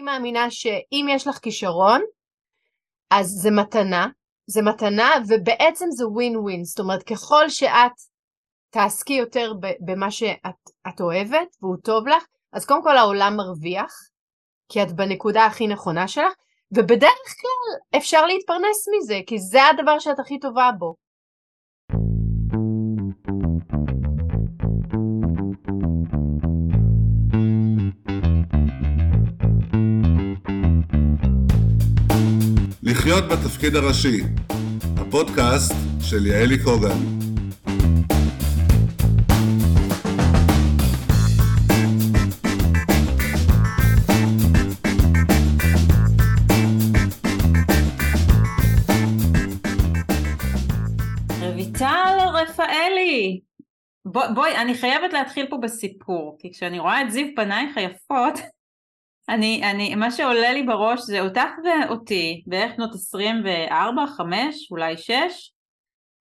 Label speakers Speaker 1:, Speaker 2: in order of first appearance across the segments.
Speaker 1: אני מאמינה שאם יש לך כישרון, אז זה מתנה, זה מתנה, ובעצם זה ווין ווין, זאת אומרת, ככל שאת תעסקי יותר במה שאת אוהבת והוא טוב לך, אז קודם כל העולם מרוויח, כי את בנקודה הכי נכונה שלך, ובדרך כלל אפשר להתפרנס מזה, כי זה הדבר שאת הכי טובה בו.
Speaker 2: לחיות בתפקיד הראשי, הפודקאסט של יעלי קוגן.
Speaker 3: רויטל רפאלי, בואי, בוא, אני חייבת להתחיל פה בסיפור, כי כשאני רואה את זיו פנייך היפות, אני, אני, מה שעולה לי בראש זה אותך ואותי, בערך בנות 24, 5, אולי 6,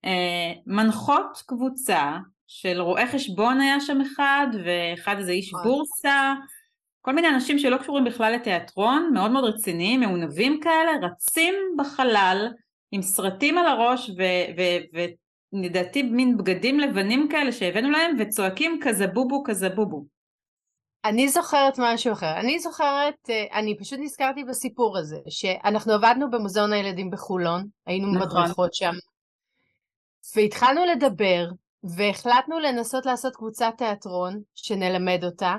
Speaker 3: אה, מנחות קבוצה של רואה חשבון היה שם אחד, ואחד איזה איש. בורסה, כל מיני אנשים שלא קשורים בכלל לתיאטרון, מאוד מאוד רציניים, מעונבים כאלה, רצים בחלל עם סרטים על הראש ולדעתי מין בגדים לבנים כאלה שהבאנו להם וצועקים כזה בובו כזה בובו.
Speaker 1: אני זוכרת משהו אחר. אני זוכרת, אה, אני פשוט נזכרתי בסיפור הזה, שאנחנו עבדנו במוזיאון הילדים בחולון, היינו נכון. מדריכות שם, והתחלנו לדבר, והחלטנו לנסות לעשות קבוצת תיאטרון, שנלמד אותה,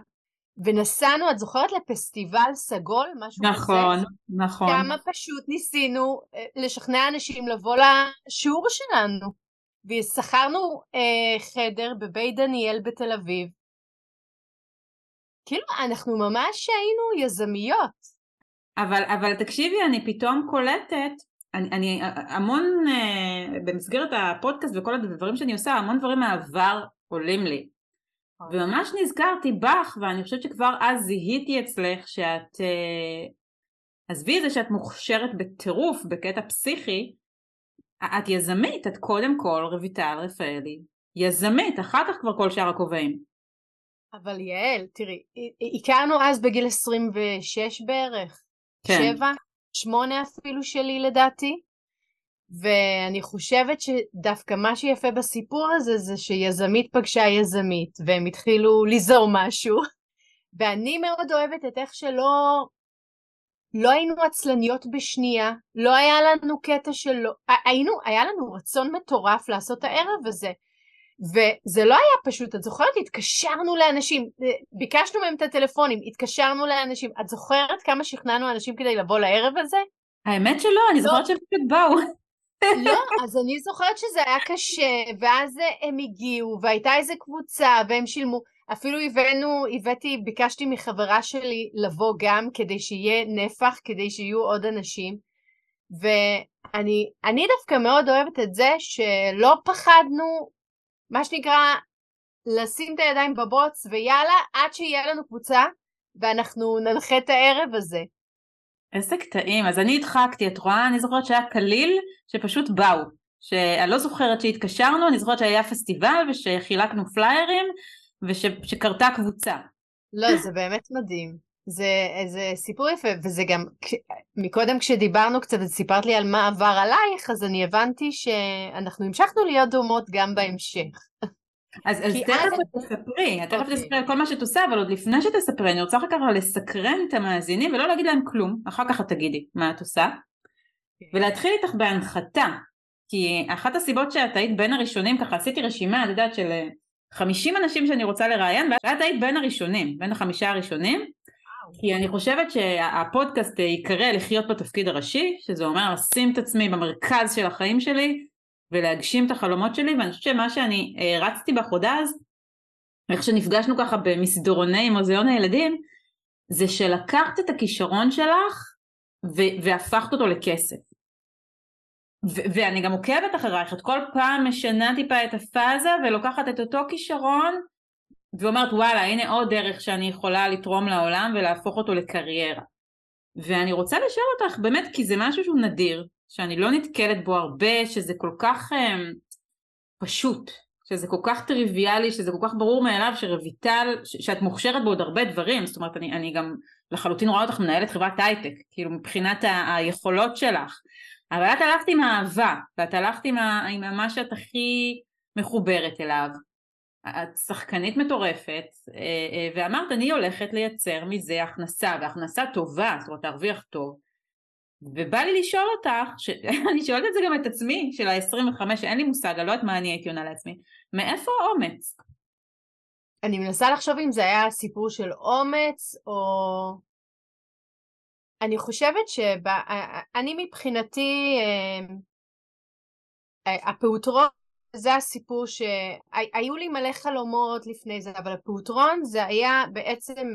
Speaker 1: ונסענו, את זוכרת, לפסטיבל סגול, משהו
Speaker 3: נכון, כזה? נכון, נכון.
Speaker 1: כמה פשוט ניסינו אה, לשכנע אנשים לבוא לשיעור שלנו. ושכרנו אה, חדר בבית דניאל בתל אביב, כאילו, אנחנו ממש היינו יזמיות.
Speaker 3: אבל, אבל תקשיבי, אני פתאום קולטת, אני, אני המון, אה, במסגרת הפודקאסט וכל הדברים שאני עושה, המון דברים מהעבר עולים לי. אוקיי. וממש נזכרתי בך, ואני חושבת שכבר אז זיהיתי אצלך שאת, אה, עזבי את זה שאת מוכשרת בטירוף, בקטע פסיכי, את יזמית, את קודם כל, רויטל רפאלי, יזמית, אחר כך כבר כל שאר הכובעים.
Speaker 1: אבל יעל, תראי, הכרנו אז בגיל 26 בערך. כן. שבע, שמונה אפילו שלי לדעתי. ואני חושבת שדווקא מה שיפה בסיפור הזה זה שיזמית פגשה יזמית, והם התחילו ליזום משהו. ואני מאוד אוהבת את איך שלא... לא היינו עצלניות בשנייה, לא היה לנו קטע שלא... היינו, היה לנו רצון מטורף לעשות הערב הזה. וזה לא היה פשוט, את זוכרת? התקשרנו לאנשים, ביקשנו מהם את הטלפונים, התקשרנו לאנשים. את זוכרת כמה שכנענו אנשים כדי לבוא לערב הזה?
Speaker 3: האמת שלא, אני לא. זוכרת שהם פשוט באו.
Speaker 1: לא, אז אני זוכרת שזה היה קשה, ואז הם הגיעו, והייתה איזה קבוצה, והם שילמו. אפילו הבאנו, הבאתי, ביקשתי מחברה שלי לבוא גם, כדי שיהיה נפח, כדי שיהיו עוד אנשים. ואני דווקא מאוד אוהבת את זה שלא פחדנו מה שנקרא, לשים את הידיים בבוץ ויאללה, עד שיהיה לנו קבוצה ואנחנו ננחה את הערב הזה.
Speaker 3: איזה קטעים, אז אני הדחקתי, את רואה? אני זוכרת שהיה קליל שפשוט באו. שאני לא זוכרת שהתקשרנו, אני זוכרת שהיה פסטיבל ושחילקנו פליירים ושקרתה קבוצה.
Speaker 1: לא, זה באמת מדהים. זה, זה סיפור יפה, וזה גם, מקודם כשדיברנו קצת וסיפרת לי על מה עבר עלייך, אז אני הבנתי שאנחנו המשכנו להיות דומות גם בהמשך.
Speaker 3: אז, אז תכף את תספרי, תכף אוקיי. תספרי על כל מה שאת עושה, אבל עוד לפני שתספרי, אני רוצה אחר כך לסקרן את המאזינים ולא להגיד להם כלום, אחר כך את תגידי מה את עושה, אוקיי. ולהתחיל איתך בהנחתה, כי אחת הסיבות שאת היית בין הראשונים, ככה עשיתי רשימה, את יודעת, של 50 אנשים שאני רוצה לראיין, ואת היית בין הראשונים, בין החמישה הראשונים, כי אני חושבת שהפודקאסט ייקרא לחיות בתפקיד הראשי, שזה אומר לשים את עצמי במרכז של החיים שלי ולהגשים את החלומות שלי, ואני חושבת שמה שאני אה, רצתי עוד אז, איך שנפגשנו ככה במסדרוני מוזיאון הילדים, זה שלקחת את הכישרון שלך ו- והפכת אותו לכסף. ו- ואני גם עוקבת אחרייך, את כל פעם משנה טיפה את הפאזה ולוקחת את אותו כישרון ואומרת וואלה הנה עוד דרך שאני יכולה לתרום לעולם ולהפוך אותו לקריירה. ואני רוצה לשאול אותך באמת כי זה משהו שהוא נדיר, שאני לא נתקלת בו הרבה, שזה כל כך um, פשוט, שזה כל כך טריוויאלי, שזה כל כך ברור מאליו שרויטל, שאת מוכשרת בעוד הרבה דברים, זאת אומרת אני, אני גם לחלוטין רואה אותך מנהלת חברת הייטק, כאילו מבחינת ה- היכולות שלך, אבל את הלכת עם האהבה, ואת הלכת עם, ה- עם מה שאת הכי מחוברת אליו, את שחקנית מטורפת, אה, אה, ואמרת אני הולכת לייצר מזה הכנסה, והכנסה טובה, זאת אומרת להרוויח טוב, ובא לי לשאול אותך, ש... אני שואלת את זה גם את עצמי, של ה-25, אין לי מושג, אני לא יודעת מה אני הייתי עונה לעצמי, מאיפה האומץ?
Speaker 1: אני מנסה לחשוב אם זה היה סיפור של אומץ, או... אני חושבת שאני מבחינתי, הפעוטרון זה הסיפור שהיו לי מלא חלומות לפני זה, אבל הפעוטרון זה היה בעצם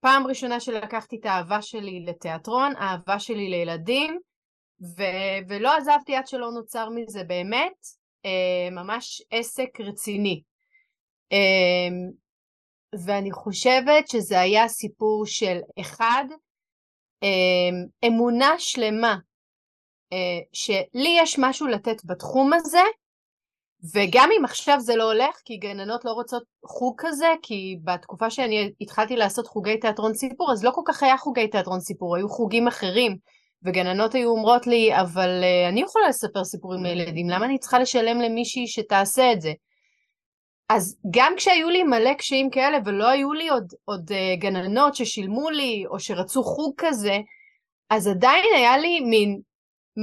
Speaker 1: פעם ראשונה שלקחתי את האהבה שלי לתיאטרון, האהבה שלי לילדים, ו- ולא עזבתי עד שלא נוצר מזה באמת אה, ממש עסק רציני. אה, ואני חושבת שזה היה סיפור של אחד, אה, אמונה שלמה אה, שלי יש משהו לתת בתחום הזה, וגם אם עכשיו זה לא הולך, כי גננות לא רוצות חוג כזה, כי בתקופה שאני התחלתי לעשות חוגי תיאטרון סיפור, אז לא כל כך היה חוגי תיאטרון סיפור, היו חוגים אחרים, וגננות היו אומרות לי, אבל uh, אני יכולה לספר סיפורים לילדים, למה אני צריכה לשלם למישהי שתעשה את זה? אז גם כשהיו לי מלא קשיים כאלה, ולא היו לי עוד, עוד uh, גננות ששילמו לי, או שרצו חוג כזה, אז עדיין היה לי מין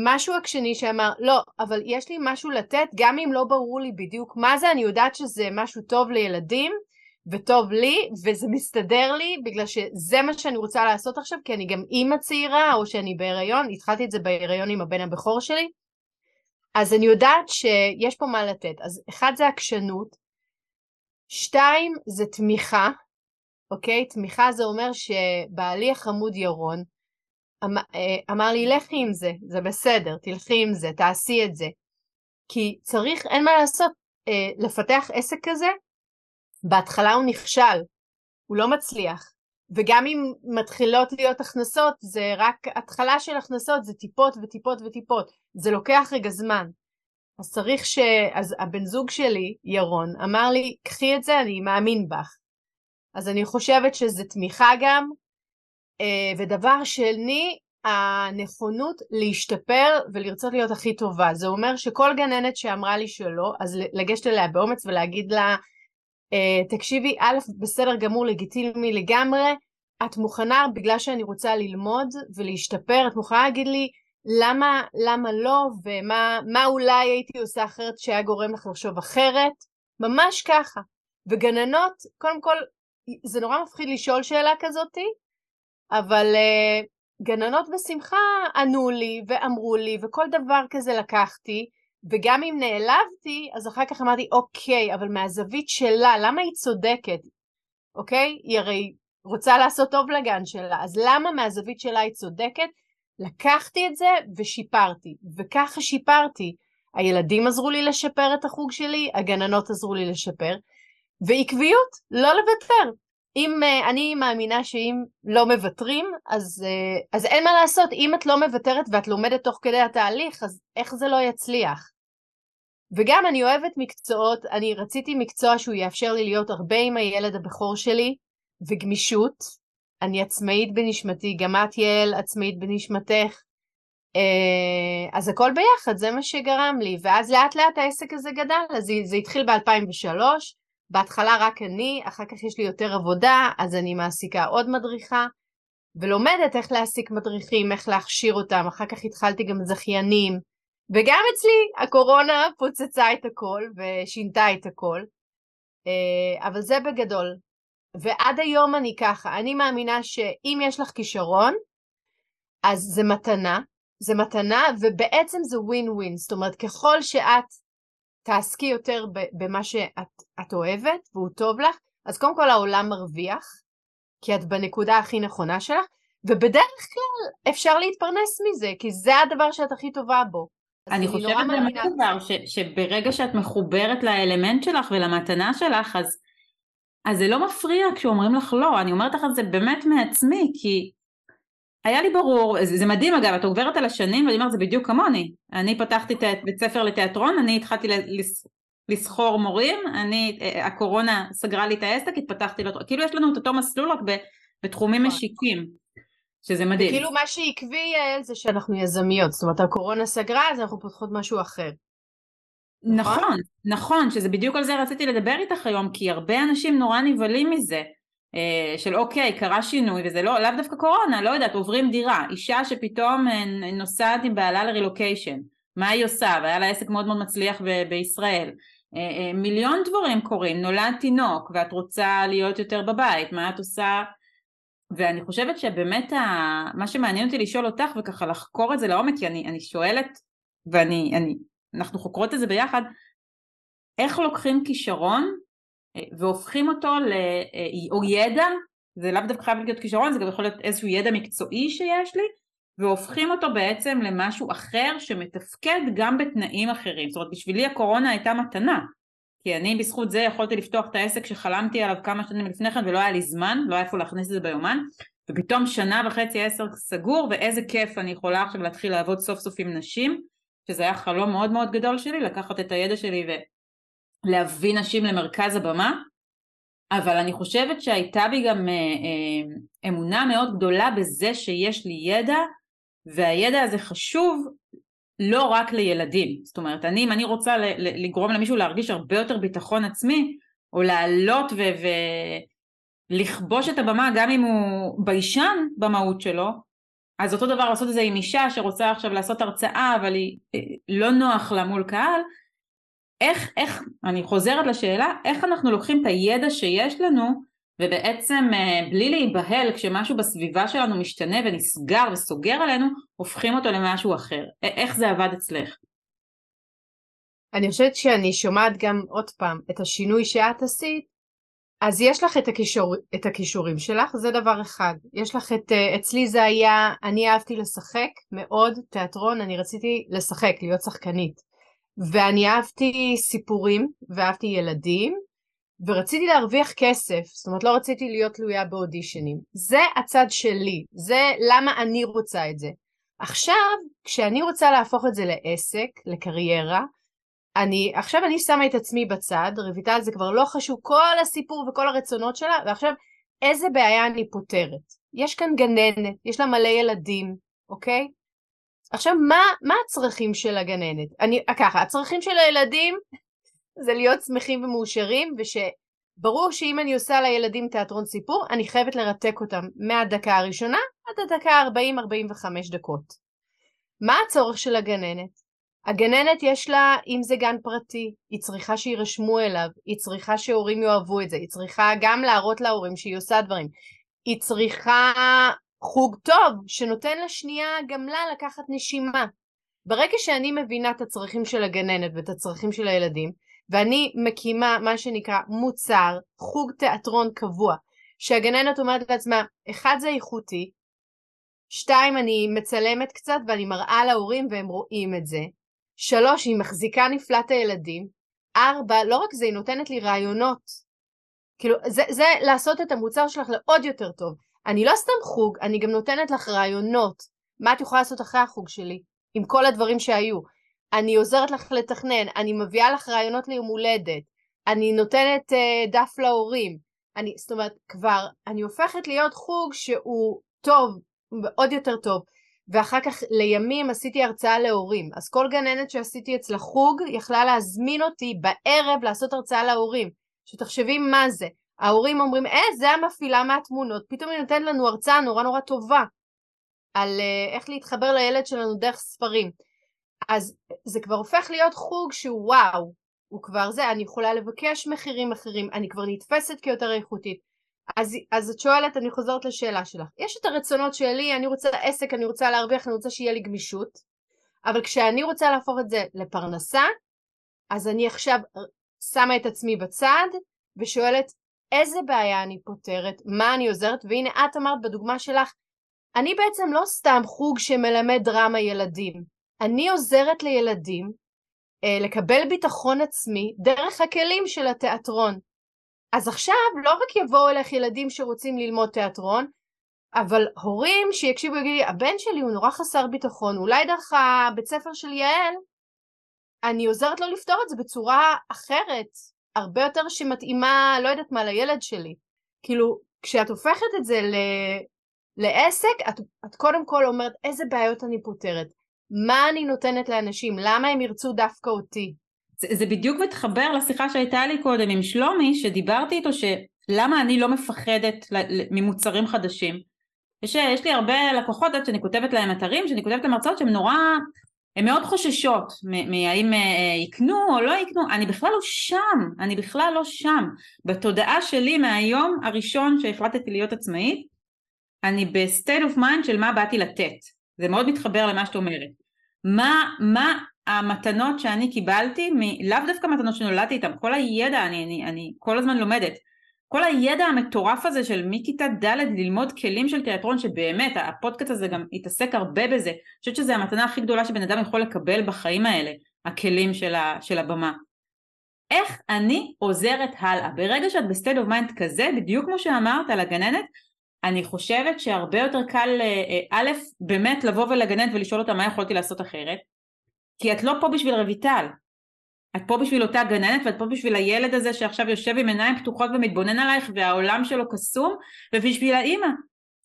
Speaker 1: משהו עקשני שאמר, לא, אבל יש לי משהו לתת, גם אם לא ברור לי בדיוק מה זה, אני יודעת שזה משהו טוב לילדים, וטוב לי, וזה מסתדר לי, בגלל שזה מה שאני רוצה לעשות עכשיו, כי אני גם אימא צעירה, או שאני בהיריון, התחלתי את זה בהיריון עם הבן הבכור שלי, אז אני יודעת שיש פה מה לתת. אז אחד זה עקשנות, שתיים זה תמיכה, אוקיי? תמיכה זה אומר שבעלי החמוד ירון, אמר לי, לכי עם זה, זה בסדר, תלכי עם זה, תעשי את זה. כי צריך, אין מה לעשות, אה, לפתח עסק כזה, בהתחלה הוא נכשל, הוא לא מצליח. וגם אם מתחילות להיות הכנסות, זה רק התחלה של הכנסות, זה טיפות וטיפות וטיפות. זה לוקח רגע זמן. אז צריך ש... אז הבן זוג שלי, ירון, אמר לי, קחי את זה, אני מאמין בך. אז אני חושבת שזה תמיכה גם, אה, ודבר שני, הנכונות להשתפר ולרצות להיות הכי טובה. זה אומר שכל גננת שאמרה לי שלא, אז לגשת אליה באומץ ולהגיד לה, אה, תקשיבי, א', בסדר גמור, לגיטימי לגמרי, את מוכנה בגלל שאני רוצה ללמוד ולהשתפר, את מוכנה להגיד לי למה, למה לא ומה אולי הייתי עושה אחרת שהיה גורם לך לחשוב אחרת? ממש ככה. וגננות, קודם כל, זה נורא מפחיד לשאול שאלה כזאתי, אבל uh, גננות בשמחה ענו לי ואמרו לי, וכל דבר כזה לקחתי, וגם אם נעלבתי, אז אחר כך אמרתי, אוקיי, אבל מהזווית שלה, למה היא צודקת? אוקיי? היא הרי רוצה לעשות טוב לגן שלה, אז למה מהזווית שלה היא צודקת? לקחתי את זה ושיפרתי, וככה שיפרתי. הילדים עזרו לי לשפר את החוג שלי, הגננות עזרו לי לשפר, ועקביות, לא לוותר. אם, uh, אני מאמינה שאם לא מוותרים, אז, uh, אז אין מה לעשות. אם את לא מוותרת ואת לומדת תוך כדי התהליך, אז איך זה לא יצליח? וגם אני אוהבת מקצועות, אני רציתי מקצוע שהוא יאפשר לי להיות הרבה עם הילד הבכור שלי, וגמישות. אני עצמאית בנשמתי, גם את יעל עצמאית בנשמתך. Uh, אז הכל ביחד, זה מה שגרם לי. ואז לאט לאט העסק הזה גדל, אז זה התחיל ב-2003, בהתחלה רק אני, אחר כך יש לי יותר עבודה, אז אני מעסיקה עוד מדריכה, ולומדת איך להעסיק מדריכים, איך להכשיר אותם, אחר כך התחלתי גם זכיינים, וגם אצלי הקורונה פוצצה את הכל ושינתה את הכל, אה, אבל זה בגדול. ועד היום אני ככה, אני מאמינה שאם יש לך כישרון, אז זה מתנה, זה מתנה, ובעצם זה ווין ווין, זאת אומרת ככל שאת תעסקי יותר במה שאת אוהבת והוא טוב לך, אז קודם כל העולם מרוויח, כי את בנקודה הכי נכונה שלך, ובדרך כלל אפשר להתפרנס מזה, כי זה הדבר שאת הכי טובה בו.
Speaker 3: אני חושבת באמת דבר, ש, שברגע שאת מחוברת לאלמנט שלך ולמתנה שלך, אז, אז זה לא מפריע כשאומרים לך לא, אני אומרת לך את זה באמת מעצמי, כי היה לי ברור, זה, זה מדהים אגב, את עוברת על השנים ואני אומרת זה בדיוק כמוני, אני פתחתי את בית ספר לתיאטרון, אני התחלתי לסחור מורים, אני, הקורונה סגרה לי את העסק, התפתחתי, לו, כאילו יש לנו את אותו מסלול רק בתחומים נכון. משיקים, שזה מדהים.
Speaker 1: וכאילו מה שעקבי יעל זה שאנחנו יזמיות, זאת אומרת הקורונה סגרה אז אנחנו פותחות משהו אחר.
Speaker 3: נכון, נכון, נכון, שזה בדיוק על זה רציתי לדבר איתך היום, כי הרבה אנשים נורא נבהלים מזה, אה, של אוקיי, קרה שינוי, וזה לא, לאו דווקא קורונה, לא יודעת, עוברים דירה, אישה שפתאום אה, נוסעת עם בעלה לרילוקיישן, מה היא עושה, והיה לה עסק מאוד מאוד מצליח ב- בישראל, אה, מיליון דברים קורים, נולד תינוק ואת רוצה להיות יותר בבית, מה את עושה? ואני חושבת שבאמת ה... מה שמעניין אותי לשאול אותך וככה לחקור את זה לעומק, כי אני, אני שואלת ואני, אני, אנחנו חוקרות את זה ביחד, איך לוקחים כישרון אה, והופכים אותו ל... אה, או ידע, זה לאו דווקא חייב להיות כישרון, זה גם יכול להיות איזשהו ידע מקצועי שיש לי, והופכים אותו בעצם למשהו אחר שמתפקד גם בתנאים אחרים. זאת אומרת, בשבילי הקורונה הייתה מתנה, כי אני בזכות זה יכולתי לפתוח את העסק שחלמתי עליו כמה שנים לפני כן ולא היה לי זמן, לא היה איפה להכניס את זה ביומן, ופתאום שנה וחצי עשר סגור, ואיזה כיף אני יכולה עכשיו להתחיל לעבוד סוף סוף עם נשים, שזה היה חלום מאוד מאוד גדול שלי, לקחת את הידע שלי ולהביא נשים למרכז הבמה, אבל אני חושבת שהייתה בי גם אה, אה, אמונה מאוד גדולה בזה שיש לי ידע, והידע הזה חשוב לא רק לילדים. זאת אומרת, אני, אם אני רוצה לגרום למישהו להרגיש הרבה יותר ביטחון עצמי, או לעלות ולכבוש את הבמה גם אם הוא ביישן במהות שלו, אז אותו דבר לעשות את זה עם אישה שרוצה עכשיו לעשות הרצאה אבל היא אה, לא נוח לה מול קהל, איך, איך, אני חוזרת לשאלה, איך אנחנו לוקחים את הידע שיש לנו ובעצם אה, בלי להיבהל כשמשהו בסביבה שלנו משתנה ונסגר וסוגר עלינו, הופכים אותו למשהו אחר. איך זה עבד אצלך?
Speaker 1: אני חושבת שאני שומעת גם עוד פעם את השינוי שאת עשית, אז יש לך את, הכישור, את הכישורים שלך, זה דבר אחד. יש לך את, אה, אצלי זה היה, אני אהבתי לשחק מאוד תיאטרון, אני רציתי לשחק, להיות שחקנית. ואני אהבתי סיפורים, ואהבתי ילדים, ורציתי להרוויח כסף, זאת אומרת לא רציתי להיות תלויה באודישנים. זה הצד שלי, זה למה אני רוצה את זה. עכשיו, כשאני רוצה להפוך את זה לעסק, לקריירה, אני, עכשיו אני שמה את עצמי בצד, רויטל זה כבר לא חשוב, כל הסיפור וכל הרצונות שלה, ועכשיו איזה בעיה אני פותרת. יש כאן גננת, יש לה מלא ילדים, אוקיי? עכשיו, מה, מה הצרכים של הגננת? אני, ככה, הצרכים של הילדים זה להיות שמחים ומאושרים, ושברור שאם אני עושה לילדים תיאטרון סיפור, אני חייבת לרתק אותם מהדקה הראשונה עד הדקה 40-45 דקות. מה הצורך של הגננת? הגננת יש לה, אם זה גן פרטי, היא צריכה שירשמו אליו, היא צריכה שהורים יאהבו את זה, היא צריכה גם להראות להורים שהיא עושה דברים, היא צריכה חוג טוב שנותן לשנייה גם לה לקחת נשימה. ברגע שאני מבינה את הצרכים של הגננת ואת הצרכים של הילדים, ואני מקימה מה שנקרא מוצר, חוג תיאטרון קבוע, שהגננת אומרת לעצמה, אחד זה איכותי, שתיים, אני מצלמת קצת ואני מראה להורים והם רואים את זה, שלוש, היא מחזיקה נפלט הילדים, ארבע, לא רק זה, היא נותנת לי רעיונות. כאילו, זה, זה לעשות את המוצר שלך לעוד יותר טוב. אני לא סתם חוג, אני גם נותנת לך רעיונות. מה את יכולה לעשות אחרי החוג שלי? עם כל הדברים שהיו. אני עוזרת לך לתכנן, אני מביאה לך רעיונות ליום הולדת, אני נותנת uh, דף להורים, אני, זאת אומרת, כבר, אני הופכת להיות חוג שהוא טוב, עוד יותר טוב, ואחר כך לימים עשיתי הרצאה להורים, אז כל גננת שעשיתי אצלה חוג יכלה להזמין אותי בערב לעשות הרצאה להורים, שתחשבי מה זה, ההורים אומרים, אה, זה המפעילה מהתמונות, פתאום היא נותנת לנו הרצאה נורא נורא טובה על uh, איך להתחבר לילד שלנו דרך ספרים. אז זה כבר הופך להיות חוג שהוא וואו, הוא כבר זה, אני יכולה לבקש מחירים אחרים, אני כבר נתפסת כיותר איכותית. אז, אז את שואלת, אני חוזרת לשאלה שלך. יש את הרצונות שלי, אני רוצה עסק, אני רוצה להרוויח, אני רוצה שיהיה לי גמישות, אבל כשאני רוצה להפוך את זה לפרנסה, אז אני עכשיו שמה את עצמי בצד ושואלת איזה בעיה אני פותרת, מה אני עוזרת, והנה את אמרת בדוגמה שלך, אני בעצם לא סתם חוג שמלמד דרמה ילדים, אני עוזרת לילדים אה, לקבל ביטחון עצמי דרך הכלים של התיאטרון. אז עכשיו לא רק יבואו אליך ילדים שרוצים ללמוד תיאטרון, אבל הורים שיקשיבו ויגידו, הבן שלי הוא נורא חסר ביטחון, אולי דרך הבית ספר של יעל אני עוזרת לו לפתור את זה בצורה אחרת, הרבה יותר שמתאימה, לא יודעת מה, לילד שלי. כאילו, כשאת הופכת את זה ל... לעסק, את, את קודם כל אומרת איזה בעיות אני פותרת, מה אני נותנת לאנשים, למה הם ירצו דווקא אותי.
Speaker 3: זה, זה בדיוק מתחבר לשיחה שהייתה לי קודם עם שלומי, שדיברתי איתו שלמה אני לא מפחדת ממוצרים חדשים. יש, יש לי הרבה לקוחות עד שאני כותבת להם אתרים, שאני כותבת להם הרצאות שהן נורא, הן מאוד חוששות מהאם אה, יקנו או לא יקנו, אני בכלל לא שם, אני בכלל לא שם. בתודעה שלי מהיום הראשון שהחלטתי להיות עצמאית, אני ב state of mind של מה באתי לתת. זה מאוד מתחבר למה שאת אומרת. מה, מה המתנות שאני קיבלתי, מ, לאו דווקא מתנות שנולדתי איתן, כל הידע, אני, אני, אני כל הזמן לומדת. כל הידע המטורף הזה של מכיתה ד' ללמוד כלים של תיאטרון שבאמת הפודקאסט הזה גם התעסק הרבה בזה אני חושבת שזו המתנה הכי גדולה שבן אדם יכול לקבל בחיים האלה הכלים של, ה, של הבמה. איך אני עוזרת הלאה? ברגע שאת ב state of mind כזה בדיוק כמו שאמרת על הגננת אני חושבת שהרבה יותר קל אה, אה, א', באמת לבוא לגננת ולשאול אותה מה יכולתי לעשות אחרת, כי את לא פה בשביל רויטל, את פה בשביל אותה גננת ואת פה בשביל הילד הזה שעכשיו יושב עם עיניים פתוחות ומתבונן עלייך והעולם שלו קסום, ובשביל האימא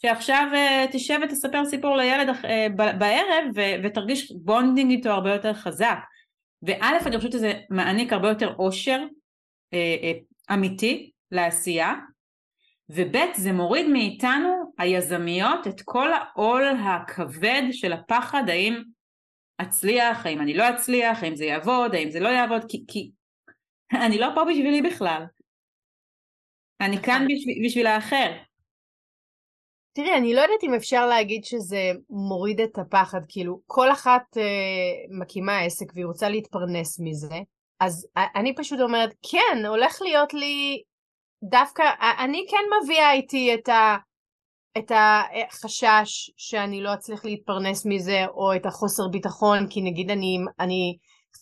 Speaker 3: שעכשיו אה, תשב ותספר סיפור לילד אה, בערב ו- ותרגיש bonding איתו הרבה יותר חזק. וא', אני חושבת שזה מעניק הרבה יותר אושר uh, אמיתי לעשייה, וב' זה מוריד מאיתנו היזמיות את כל העול הכבד של הפחד האם אצליח, האם אני לא אצליח, האם זה יעבוד, האם זה לא יעבוד, כי, כי אני לא פה בשבילי בכלל. אני כאן נכון. בשביל, בשביל האחר.
Speaker 1: תראי, אני לא יודעת אם אפשר להגיד שזה מוריד את הפחד, כאילו, כל אחת אה, מקימה עסק והיא רוצה להתפרנס מזה, אז אני פשוט אומרת, כן, הולך להיות לי דווקא, אני כן מביאה איתי את, ה, את החשש שאני לא אצליח להתפרנס מזה, או את החוסר ביטחון, כי נגיד אני, אני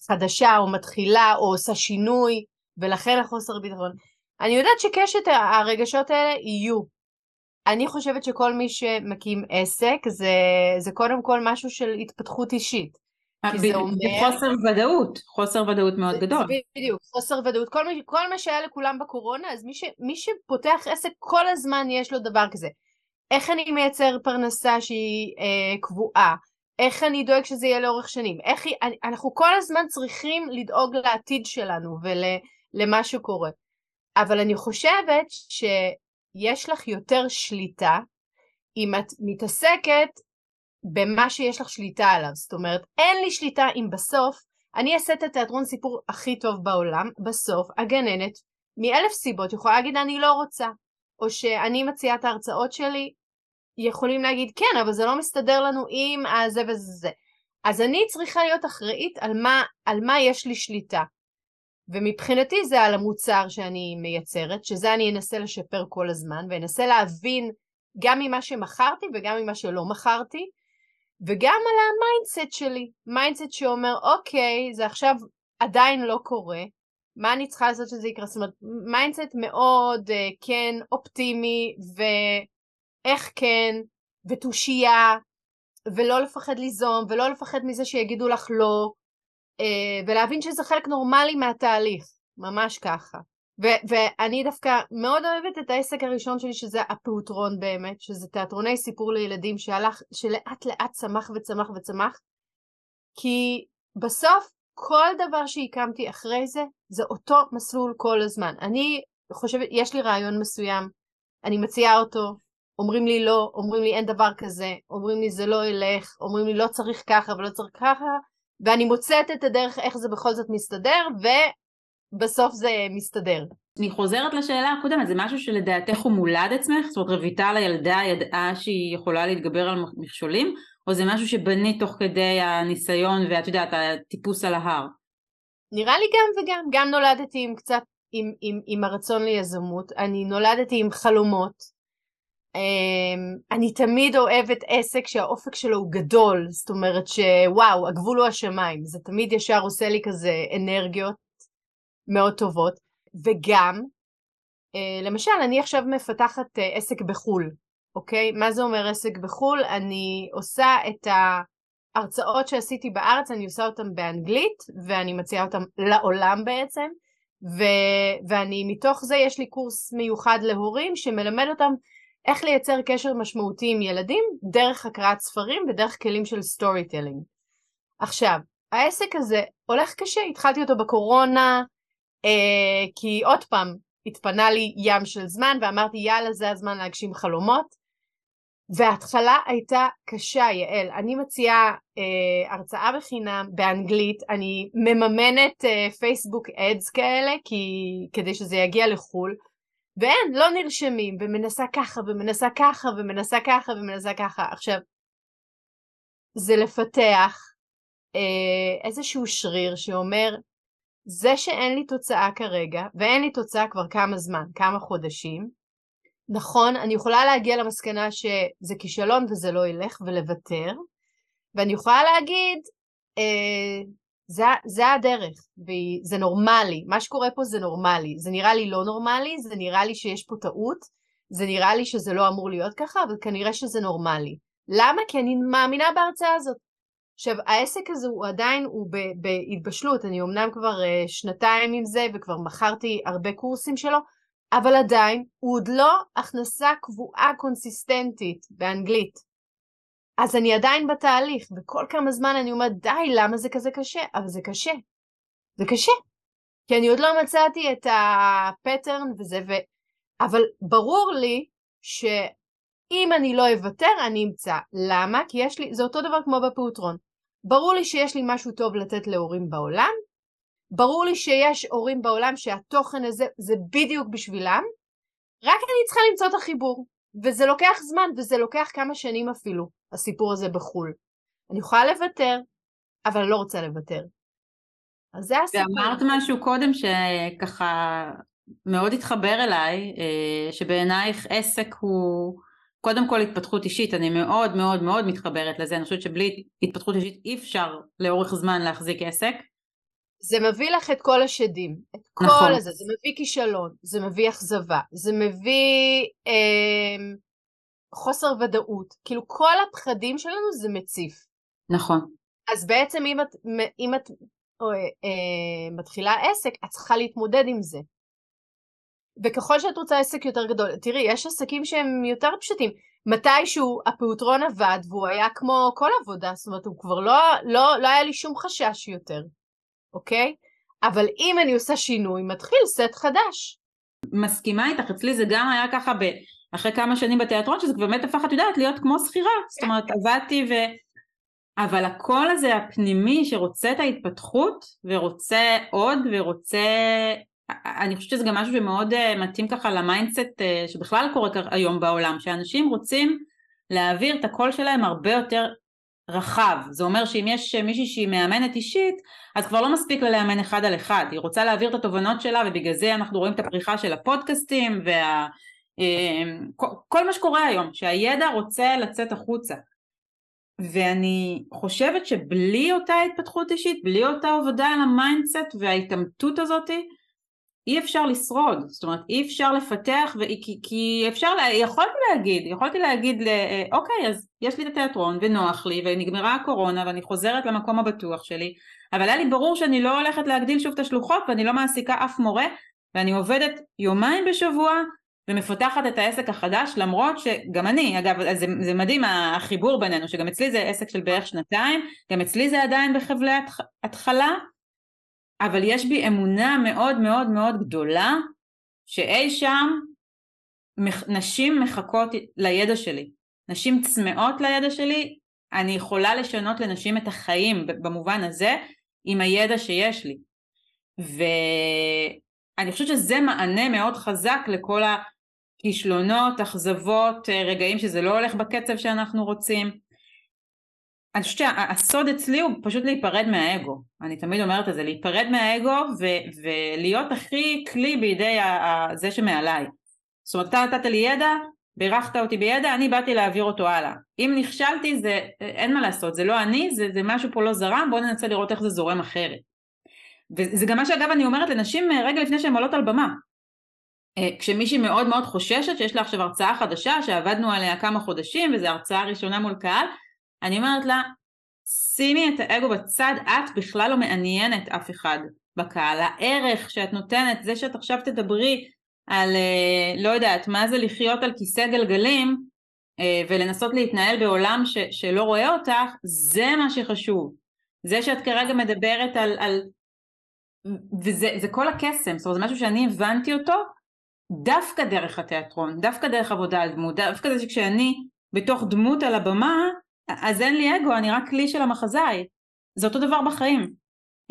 Speaker 1: חדשה או מתחילה או עושה שינוי, ולכן החוסר ביטחון. אני יודעת שקשת הרגשות האלה יהיו. אני חושבת שכל מי שמקים עסק זה, זה קודם כל משהו של התפתחות אישית.
Speaker 3: זה אומר... חוסר ודאות, חוסר ודאות מאוד זה, גדול.
Speaker 1: בדיוק, חוסר ודאות. כל, כל מה שהיה לכולם בקורונה, אז מי, ש, מי שפותח עסק כל הזמן יש לו דבר כזה. איך אני מייצר פרנסה שהיא אה, קבועה? איך אני דואג שזה יהיה לאורך שנים? איך היא, אנחנו כל הזמן צריכים לדאוג לעתיד שלנו ולמה ול, שקורה. אבל אני חושבת שיש לך יותר שליטה אם את מתעסקת במה שיש לך שליטה עליו. זאת אומרת, אין לי שליטה אם בסוף אני אעשה את התיאטרון סיפור הכי טוב בעולם, בסוף הגננת מאלף סיבות יכולה להגיד אני לא רוצה, או שאני מציעה את ההרצאות שלי, יכולים להגיד כן, אבל זה לא מסתדר לנו עם הזה וזה זה. אז אני צריכה להיות אחראית על מה, על מה יש לי שליטה. ומבחינתי זה על המוצר שאני מייצרת, שזה אני אנסה לשפר כל הזמן, ואנסה להבין גם ממה שמכרתי וגם ממה שלא מכרתי, וגם על ה mindset שלי, mindset שאומר אוקיי, זה עכשיו עדיין לא קורה, מה אני צריכה לעשות שזה יקרה? זאת אומרת, mindset מאוד אה, כן אופטימי, ואיך כן, ותושייה, ולא לפחד ליזום, ולא לפחד מזה שיגידו לך לא, אה, ולהבין שזה חלק נורמלי מהתהליך, ממש ככה. ו- ואני דווקא מאוד אוהבת את העסק הראשון שלי, שזה הפעוטרון באמת, שזה תיאטרוני סיפור לילדים שהלך, שלאט לאט צמח וצמח וצמח, כי בסוף כל דבר שהקמתי אחרי זה, זה אותו מסלול כל הזמן. אני חושבת, יש לי רעיון מסוים, אני מציעה אותו, אומרים לי לא, אומרים לי אין דבר כזה, אומרים לי זה לא ילך, אומרים לי לא צריך ככה ולא צריך ככה, ואני מוצאת את הדרך איך זה בכל זאת מסתדר, ו... בסוף זה מסתדר.
Speaker 3: אני חוזרת לשאלה הקודמת, זה משהו שלדעתך הוא מולד עצמך? זאת אומרת רויטל הילדה ידעה שהיא יכולה להתגבר על מכשולים? או זה משהו שבנית תוך כדי הניסיון ואת יודעת, הטיפוס על ההר?
Speaker 1: נראה לי גם וגם, גם נולדתי עם קצת, עם, עם, עם הרצון ליזמות, אני נולדתי עם חלומות, אני תמיד אוהבת עסק שהאופק שלו הוא גדול, זאת אומרת שוואו, הגבול הוא השמיים, זה תמיד ישר עושה לי כזה אנרגיות. מאוד טובות, וגם, אה, למשל, אני עכשיו מפתחת אה, עסק בחו"ל, אוקיי? מה זה אומר עסק בחו"ל? אני עושה את הרצאות שעשיתי בארץ, אני עושה אותן באנגלית, ואני מציעה אותן לעולם בעצם, ו, ואני, מתוך זה יש לי קורס מיוחד להורים שמלמד אותם איך לייצר קשר משמעותי עם ילדים דרך הקראת ספרים ודרך כלים של storytelling. עכשיו, העסק הזה הולך קשה, התחלתי אותו בקורונה, אה, כי עוד פעם, התפנה לי ים של זמן ואמרתי יאללה זה הזמן להגשים חלומות. וההתחלה הייתה קשה, יעל. אני מציעה אה, הרצאה בחינם באנגלית, אני מממנת אה, פייסבוק אדס כאלה, כי, כדי שזה יגיע לחו"ל, ואין, לא נרשמים, ומנסה ככה, ומנסה ככה, ומנסה ככה, ומנסה ככה. עכשיו, זה לפתח אה, איזשהו שריר שאומר, זה שאין לי תוצאה כרגע, ואין לי תוצאה כבר כמה זמן, כמה חודשים, נכון, אני יכולה להגיע למסקנה שזה כישלון וזה לא ילך ולוותר, ואני יכולה להגיד, אה, זה, זה הדרך, וזה נורמלי, מה שקורה פה זה נורמלי, זה נראה לי לא נורמלי, זה נראה לי שיש פה טעות, זה נראה לי שזה לא אמור להיות ככה, אבל כנראה שזה נורמלי. למה? כי אני מאמינה בהרצאה הזאת. עכשיו, העסק הזה הוא עדיין, הוא בהתבשלות, אני אמנם כבר uh, שנתיים עם זה וכבר מכרתי הרבה קורסים שלו, אבל עדיין הוא עוד לא הכנסה קבועה קונסיסטנטית באנגלית. אז אני עדיין בתהליך, וכל כמה זמן אני אומרת, די, למה זה כזה קשה? אבל זה קשה. זה קשה. כי אני עוד לא מצאתי את הפטרן וזה, ו... אבל ברור לי שאם אני לא אוותר, אני אמצא. למה? כי יש לי, זה אותו דבר כמו בפעוטרון. ברור לי שיש לי משהו טוב לתת להורים בעולם, ברור לי שיש הורים בעולם שהתוכן הזה זה בדיוק בשבילם, רק אני צריכה למצוא את החיבור. וזה לוקח זמן, וזה לוקח כמה שנים אפילו, הסיפור הזה בחו"ל. אני יכולה לוותר, אבל לא רוצה לוותר. אז זה הסיפור.
Speaker 3: ואמרת משהו קודם שככה מאוד התחבר אליי, אה, שבעינייך עסק הוא קודם כל התפתחות אישית, אני מאוד מאוד מאוד מתחברת לזה, אני חושבת שבלי התפתחות אישית אי אפשר לאורך זמן להחזיק עסק.
Speaker 1: זה מביא לך את כל השדים, את כל נכון. הזה, זה מביא כישלון, זה מביא אכזבה, זה מביא אה, חוסר ודאות, כאילו כל הפחדים שלנו זה מציף.
Speaker 3: נכון.
Speaker 1: אז בעצם אם את, אם את אה, אה, מתחילה עסק, את צריכה להתמודד עם זה. וככל שאת רוצה עסק יותר גדול, תראי, יש עסקים שהם יותר פשוטים. מתישהו הפעוטרון עבד והוא היה כמו כל עבודה, זאת אומרת, הוא כבר לא, לא, לא היה לי שום חשש יותר. אוקיי? אבל אם אני עושה שינוי, מתחיל סט חדש.
Speaker 3: מסכימה איתך, אצלי זה גם היה ככה ב... אחרי כמה שנים בתיאטרון, שזה באמת הפך, את יודעת, להיות כמו שכירה. זאת אומרת, עבדתי ו... אבל הקול הזה הפנימי שרוצה את ההתפתחות, ורוצה עוד, ורוצה... אני חושבת שזה גם משהו שמאוד אה, מתאים ככה ל mindset אה, שבכלל קורה היום בעולם, שאנשים רוצים להעביר את הקול שלהם הרבה יותר רחב. זה אומר שאם יש מישהי שהיא מאמנת אישית, אז כבר לא מספיק לה לאמן אחד על אחד. היא רוצה להעביר את התובנות שלה, ובגלל זה אנחנו רואים את הפריחה של הפודקאסטים, וה... אמ, כל מה שקורה היום, שהידע רוצה לצאת החוצה. ואני חושבת שבלי אותה התפתחות אישית, בלי אותה עבודה על ה mindset וההתעמתות הזאתי, אי אפשר לשרוד, זאת אומרת אי אפשר לפתח, ו... כי, כי אפשר, לה... יכולתי להגיד, יכולתי להגיד, אה, אוקיי אז יש לי את התיאטרון ונוח לי ונגמרה הקורונה ואני חוזרת למקום הבטוח שלי, אבל היה לי ברור שאני לא הולכת להגדיל שוב את השלוחות ואני לא מעסיקה אף מורה ואני עובדת יומיים בשבוע ומפתחת את העסק החדש למרות שגם אני, אגב זה, זה מדהים החיבור בינינו שגם אצלי זה עסק של בערך שנתיים, גם אצלי זה עדיין בחבלי התחלה אבל יש בי אמונה מאוד מאוד מאוד גדולה שאי שם נשים מחכות לידע שלי, נשים צמאות לידע שלי, אני יכולה לשנות לנשים את החיים במובן הזה עם הידע שיש לי. ואני חושבת שזה מענה מאוד חזק לכל הכישלונות, אכזבות, רגעים שזה לא הולך בקצב שאנחנו רוצים. אני חושבת שהסוד אצלי הוא פשוט להיפרד מהאגו, אני תמיד אומרת את זה, להיפרד מהאגו ו- ולהיות הכי כלי בידי ה- זה שמעליי. זאת אומרת, אתה נתת לי ידע, בירכת אותי בידע, אני באתי להעביר אותו הלאה. אם נכשלתי זה, אין מה לעשות, זה לא אני, זה, זה משהו פה לא זרם, בואו ננסה לראות איך זה זורם אחרת. וזה גם מה שאגב אני אומרת לנשים אה, רגע לפני שהן עולות על במה. אה, כשמישהי מאוד מאוד חוששת שיש לה עכשיו הרצאה חדשה שעבדנו עליה כמה חודשים וזו הרצאה ראשונה מול קהל, אני אומרת לה, שימי את האגו בצד, את בכלל לא מעניינת אף אחד בקהל. הערך שאת נותנת, זה שאת עכשיו תדברי על, אה, לא יודעת, מה זה לחיות על כיסא גלגלים, אה, ולנסות להתנהל בעולם ש, שלא רואה אותך, זה מה שחשוב. זה שאת כרגע מדברת על, על וזה כל הקסם, זאת אומרת זה משהו שאני הבנתי אותו דווקא דרך התיאטרון, דווקא דרך עבודה על דמות, דווקא זה שכשאני בתוך דמות על הבמה, אז אין לי אגו, אני רק כלי של המחזאי. זה אותו דבר בחיים.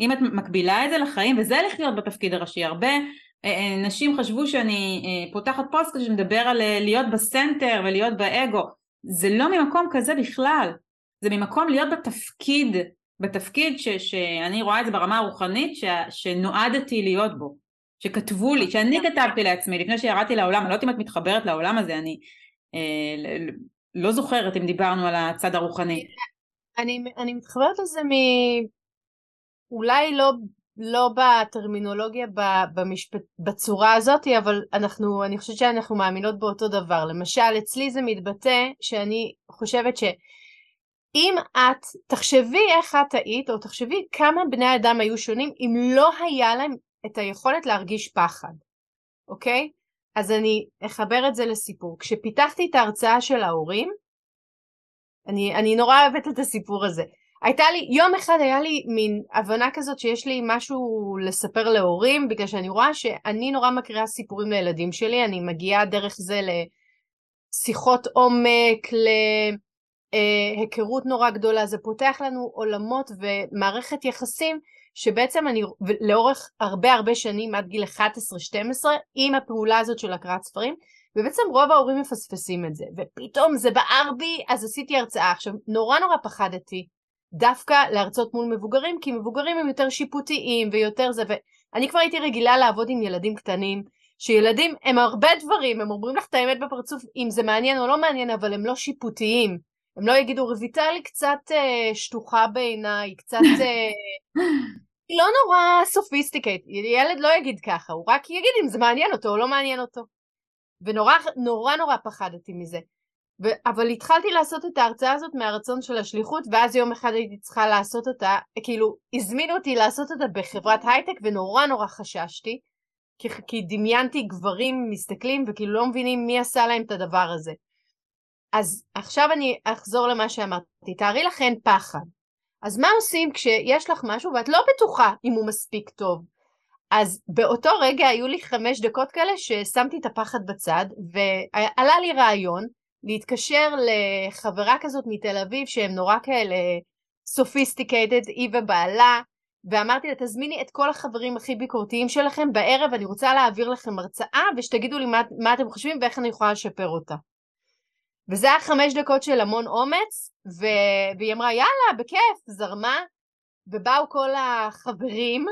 Speaker 3: אם את מקבילה את זה לחיים, וזה לחיות בתפקיד הראשי, הרבה אה, אה, נשים חשבו שאני אה, פותחת פוסט שמדבר על להיות בסנטר ולהיות באגו. זה לא ממקום כזה בכלל, זה ממקום להיות בתפקיד, בתפקיד ש, שאני רואה את זה ברמה הרוחנית, ש, שנועדתי להיות בו, שכתבו לי, שאני כתבתי לעצמי לפני שירדתי לעולם, אני לא יודעת אם את מתחברת לעולם הזה, אני אה, לא זוכרת אם דיברנו על הצד הרוחני.
Speaker 1: אני, אני מתחברת לזה מ... אולי לא לא בטרמינולוגיה במשפט, בצורה הזאת, אבל אנחנו, אני חושבת שאנחנו מאמינות באותו דבר. למשל, אצלי זה מתבטא שאני חושבת שאם את, תחשבי איך את היית, או תחשבי כמה בני אדם היו שונים אם לא היה להם את היכולת להרגיש פחד, אוקיי? אז אני אחבר את זה לסיפור. כשפיתחתי את ההרצאה של ההורים, אני, אני נורא אוהבת את הסיפור הזה. הייתה לי, יום אחד היה לי מין הבנה כזאת שיש לי משהו לספר להורים, בגלל שאני רואה שאני נורא מקריאה סיפורים לילדים שלי, אני מגיעה דרך זה לשיחות עומק, להיכרות נורא גדולה, זה פותח לנו עולמות ומערכת יחסים שבעצם אני לאורך הרבה הרבה שנים, עד גיל 11-12, עם הפעולה הזאת של הקראת ספרים, ובעצם רוב ההורים מפספסים את זה, ופתאום זה בער בי, אז עשיתי הרצאה. עכשיו, נורא נורא פחדתי דווקא להרצות מול מבוגרים, כי מבוגרים הם יותר שיפוטיים ויותר זה, ואני כבר הייתי רגילה לעבוד עם ילדים קטנים, שילדים הם הרבה דברים, הם אומרים לך את האמת בפרצוף אם זה מעניין או לא מעניין, אבל הם לא שיפוטיים. הם לא יגידו, רויטל היא קצת אה, שטוחה בעיניי, קצת... אה, היא לא נורא sophisticated, ילד לא יגיד ככה, הוא רק יגיד אם זה מעניין אותו או לא מעניין אותו. ונורא נורא נורא פחדתי מזה. ו- אבל התחלתי לעשות את ההרצאה הזאת מהרצון של השליחות, ואז יום אחד הייתי צריכה לעשות אותה, כאילו, הזמינו אותי לעשות אותה בחברת הייטק, ונורא נורא חששתי, כי, כי דמיינתי גברים מסתכלים, וכאילו לא מבינים מי עשה להם את הדבר הזה. אז עכשיו אני אחזור למה שאמרתי, תארי לכן פחד. אז מה עושים כשיש לך משהו ואת לא בטוחה אם הוא מספיק טוב? אז באותו רגע היו לי חמש דקות כאלה ששמתי את הפחד בצד, ועלה לי רעיון, להתקשר לחברה כזאת מתל אביב שהם נורא כאלה sophisticated, היא ובעלה, ואמרתי לה תזמיני את כל החברים הכי ביקורתיים שלכם בערב, אני רוצה להעביר לכם הרצאה ושתגידו לי מה, מה אתם חושבים ואיך אני יכולה לשפר אותה. וזה היה חמש דקות של המון אומץ, ו... והיא אמרה יאללה, בכיף, זרמה, ובאו כל החברים,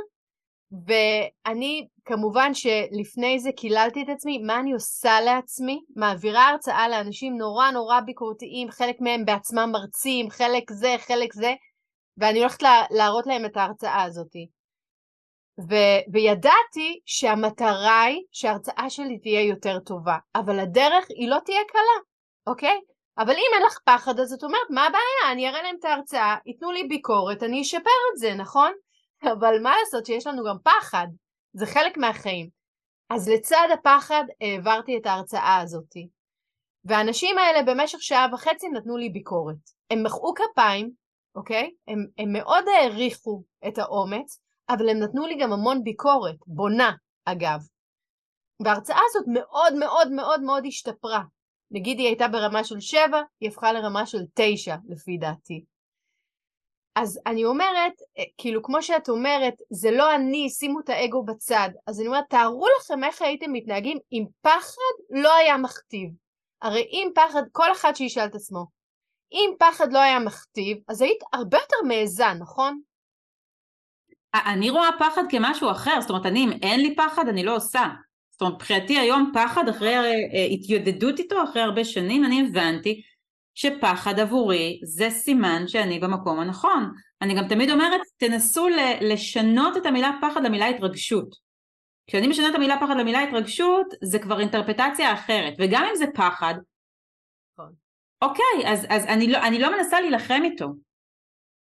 Speaker 1: ואני כמובן שלפני זה קיללתי את עצמי, מה אני עושה לעצמי? מעבירה הרצאה לאנשים נורא נורא ביקורתיים, חלק מהם בעצמם מרצים, חלק זה, חלק זה, ואני הולכת לה, להראות להם את ההרצאה הזאת. ו- וידעתי שהמטרה היא שההרצאה שלי תהיה יותר טובה, אבל הדרך היא לא תהיה קלה, אוקיי? אבל אם אין לך פחד אז את אומרת, מה הבעיה? אני אראה להם את ההרצאה, ייתנו לי ביקורת, אני אשפר את זה, נכון? אבל מה לעשות שיש לנו גם פחד, זה חלק מהחיים. אז לצד הפחד העברתי את ההרצאה הזאתי. והאנשים האלה במשך שעה וחצי נתנו לי ביקורת. הם מחאו כפיים, אוקיי? הם, הם מאוד העריכו את האומץ, אבל הם נתנו לי גם המון ביקורת, בונה אגב. וההרצאה הזאת מאוד מאוד מאוד מאוד השתפרה. נגיד היא הייתה ברמה של שבע, היא הפכה לרמה של תשע לפי דעתי. אז אני אומרת, אה, כאילו כמו שאת אומרת, זה לא אני, שימו את האגו בצד. אז אני אומרת, תארו לכם איך הייתם מתנהגים אם פחד לא היה מכתיב. הרי אם פחד, כל אחד שישאל את עצמו, אם פחד לא היה מכתיב, אז היית הרבה יותר מעיזה, נכון?
Speaker 3: אני רואה פחד כמשהו אחר, זאת אומרת, אני, אם אין לי פחד, אני לא עושה. זאת אומרת, מבחינתי היום פחד, אחרי אה, התייודדות איתו, אחרי הרבה שנים, אני הבנתי שפחד עבורי זה סימן שאני במקום הנכון. אני גם תמיד אומרת, תנסו לשנות את המילה פחד למילה התרגשות. כשאני משנה את המילה פחד למילה התרגשות, זה כבר אינטרפטציה אחרת, וגם אם זה פחד, נכון. אוקיי, אז, אז אני, לא, אני לא מנסה להילחם איתו.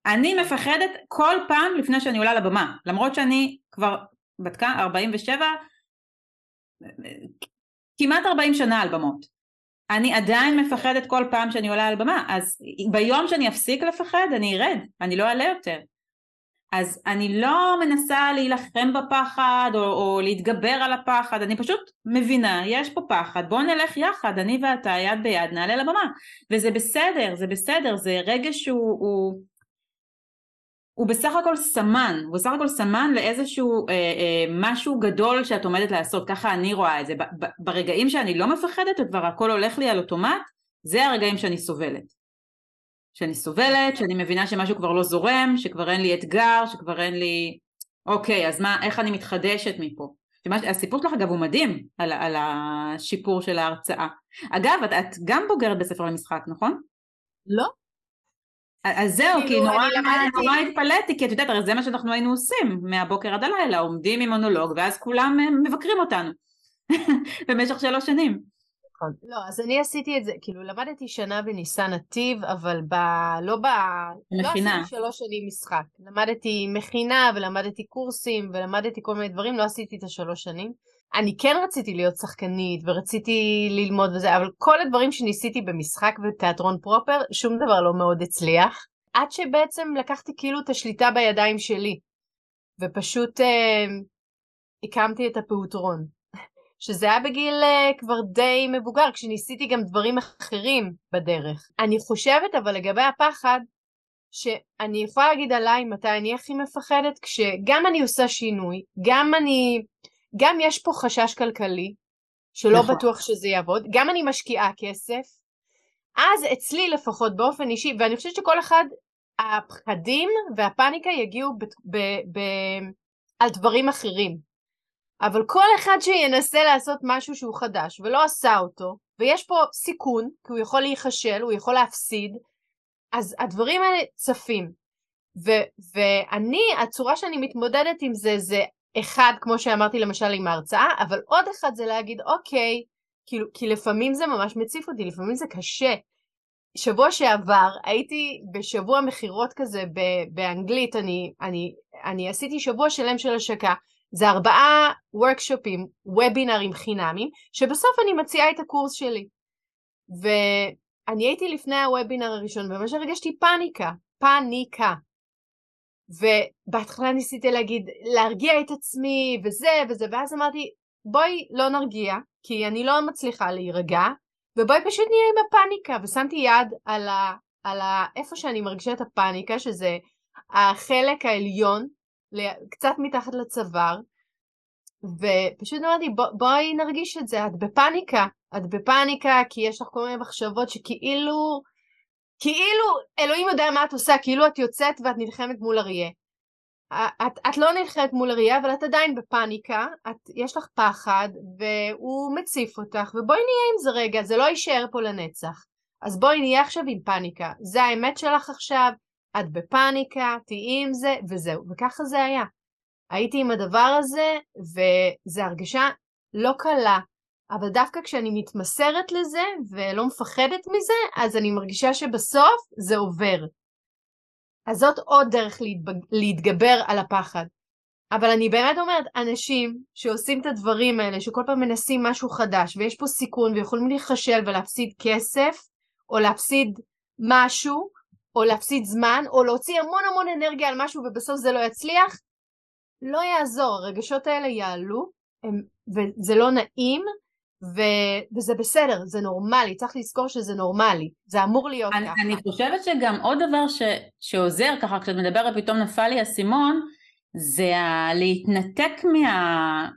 Speaker 3: אני מפחדת כל פעם לפני שאני עולה לבמה, למרות שאני כבר בת כמה? 47? כמעט 40 שנה על במות. אני עדיין מפחדת כל פעם שאני עולה על במה, אז ביום שאני אפסיק לפחד אני ארד, אני לא אעלה יותר. אז אני לא מנסה להילחם בפחד או, או להתגבר על הפחד, אני פשוט מבינה, יש פה פחד, בואו נלך יחד, אני ואתה יד ביד נעלה לבמה. וזה בסדר, זה בסדר, זה רגע שהוא... הוא, הוא בסך הכל סמן, הוא בסך הכל סמן לאיזשהו אה, אה, משהו גדול שאת עומדת לעשות, ככה אני רואה את זה. ב, ב, ברגעים שאני לא מפחדת וכבר הכל הולך לי על אוטומט, זה הרגעים שאני סובלת. שאני סובלת, שאני מבינה שמשהו כבר לא זורם, שכבר אין לי אתגר, שכבר אין לי... אוקיי, אז מה, איך אני מתחדשת מפה? שמש... הסיפור שלך אגב הוא מדהים על, על השיפור של ההרצאה. אגב, את, את גם בוגרת בספר למשחק, נכון?
Speaker 1: לא.
Speaker 3: אז זהו, כי כאילו, נורא, נורא התפלאתי, כי את יודעת, הרי זה מה שאנחנו היינו עושים מהבוקר עד הלילה, עומדים עם מונולוג, ואז כולם אה, מבקרים אותנו במשך שלוש שנים.
Speaker 1: נכון. לא, אז אני עשיתי את זה, כאילו למדתי שנה בניסן נתיב, אבל ב... לא ב...
Speaker 3: לא מכינה.
Speaker 1: לא עשיתי שלוש שנים משחק. למדתי מכינה ולמדתי קורסים ולמדתי כל מיני דברים, לא עשיתי את השלוש שנים. אני כן רציתי להיות שחקנית ורציתי ללמוד וזה, אבל כל הדברים שניסיתי במשחק ותיאטרון פרופר, שום דבר לא מאוד הצליח. עד שבעצם לקחתי כאילו את השליטה בידיים שלי, ופשוט אה, הקמתי את הפעוטרון. שזה היה בגיל uh, כבר די מבוגר, כשניסיתי גם דברים אחרים בדרך. אני חושבת אבל לגבי הפחד, שאני יכולה להגיד עליי מתי אני הכי מפחדת, כשגם אני עושה שינוי, גם אני, גם יש פה חשש כלכלי, שלא נכון. בטוח שזה יעבוד, גם אני משקיעה כסף, אז אצלי לפחות באופן אישי, ואני חושבת שכל אחד, הפחדים והפאניקה יגיעו ב, ב, ב, על דברים אחרים. אבל כל אחד שינסה לעשות משהו שהוא חדש ולא עשה אותו, ויש פה סיכון, כי הוא יכול להיכשל, הוא יכול להפסיד, אז הדברים האלה צפים. ו- ואני, הצורה שאני מתמודדת עם זה, זה אחד, כמו שאמרתי למשל עם ההרצאה, אבל עוד אחד זה להגיד, אוקיי, כאילו, כי לפעמים זה ממש מציף אותי, לפעמים זה קשה. שבוע שעבר הייתי בשבוע מכירות כזה באנגלית, אני, אני, אני עשיתי שבוע שלם של השקה, זה ארבעה וורקשופים, וובינרים חינמים, שבסוף אני מציעה את הקורס שלי. ואני הייתי לפני הוובינר הראשון, וממש הרגשתי פאניקה, פאניקה. ובהתחלה ניסיתי להגיד, להרגיע את עצמי, וזה וזה, ואז אמרתי, בואי לא נרגיע, כי אני לא מצליחה להירגע, ובואי פשוט נהיה עם הפאניקה, ושמתי יד על, ה, על ה, איפה שאני מרגישה את הפאניקה, שזה החלק העליון קצת מתחת לצוואר, ופשוט אמרתי בוא, בואי נרגיש את זה, את בפאניקה, את בפאניקה כי יש לך כל מיני מחשבות שכאילו, כאילו אלוהים יודע מה את עושה, כאילו את יוצאת ואת נלחמת מול אריה. את, את לא נלחמת מול אריה אבל את עדיין בפאניקה, את, יש לך פחד והוא מציף אותך ובואי נהיה עם זה רגע, זה לא יישאר פה לנצח. אז בואי נהיה עכשיו עם פאניקה, זה האמת שלך עכשיו, את בפאניקה, תהיי עם זה, וזהו. וככה זה היה. הייתי עם הדבר הזה, וזו הרגשה לא קלה, אבל דווקא כשאני מתמסרת לזה ולא מפחדת מזה, אז אני מרגישה שבסוף זה עובר. אז זאת עוד דרך. להתגבר על הפחד. אבל אני באמת אומרת, אנשים שעושים את הדברים האלה, שכל פעם מנסים משהו חדש, ויש פה סיכון, ויכולים להיכשל ולהפסיד כסף, או להפסיד משהו, או להפסיד זמן, או להוציא המון המון אנרגיה על משהו ובסוף זה לא יצליח, לא יעזור, הרגשות האלה יעלו, הם, וזה לא נעים, ו, וזה בסדר, זה נורמלי, צריך לזכור שזה נורמלי, זה אמור להיות
Speaker 3: אני,
Speaker 1: ככה.
Speaker 3: אני חושבת שגם עוד דבר ש, שעוזר ככה, כשאת מדברת פתאום נפל לי האסימון, זה ה- להתנתק מה...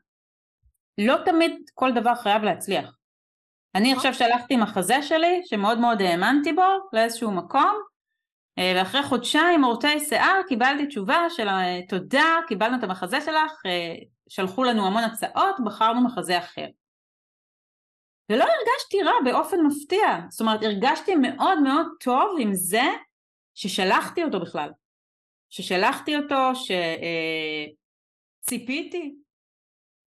Speaker 3: לא תמיד כל דבר חייב להצליח. אני נכון. עכשיו שלחתי מחזה שלי, שמאוד מאוד האמנתי בו, לאיזשהו מקום, אה, ואחרי חודשיים מורטי שיער קיבלתי תשובה של אה, תודה, קיבלנו את המחזה שלך, אה, שלחו לנו המון הצעות, בחרנו מחזה אחר. ולא הרגשתי רע באופן מפתיע, זאת אומרת הרגשתי מאוד מאוד טוב עם זה ששלחתי אותו בכלל, ששלחתי אותו, שציפיתי,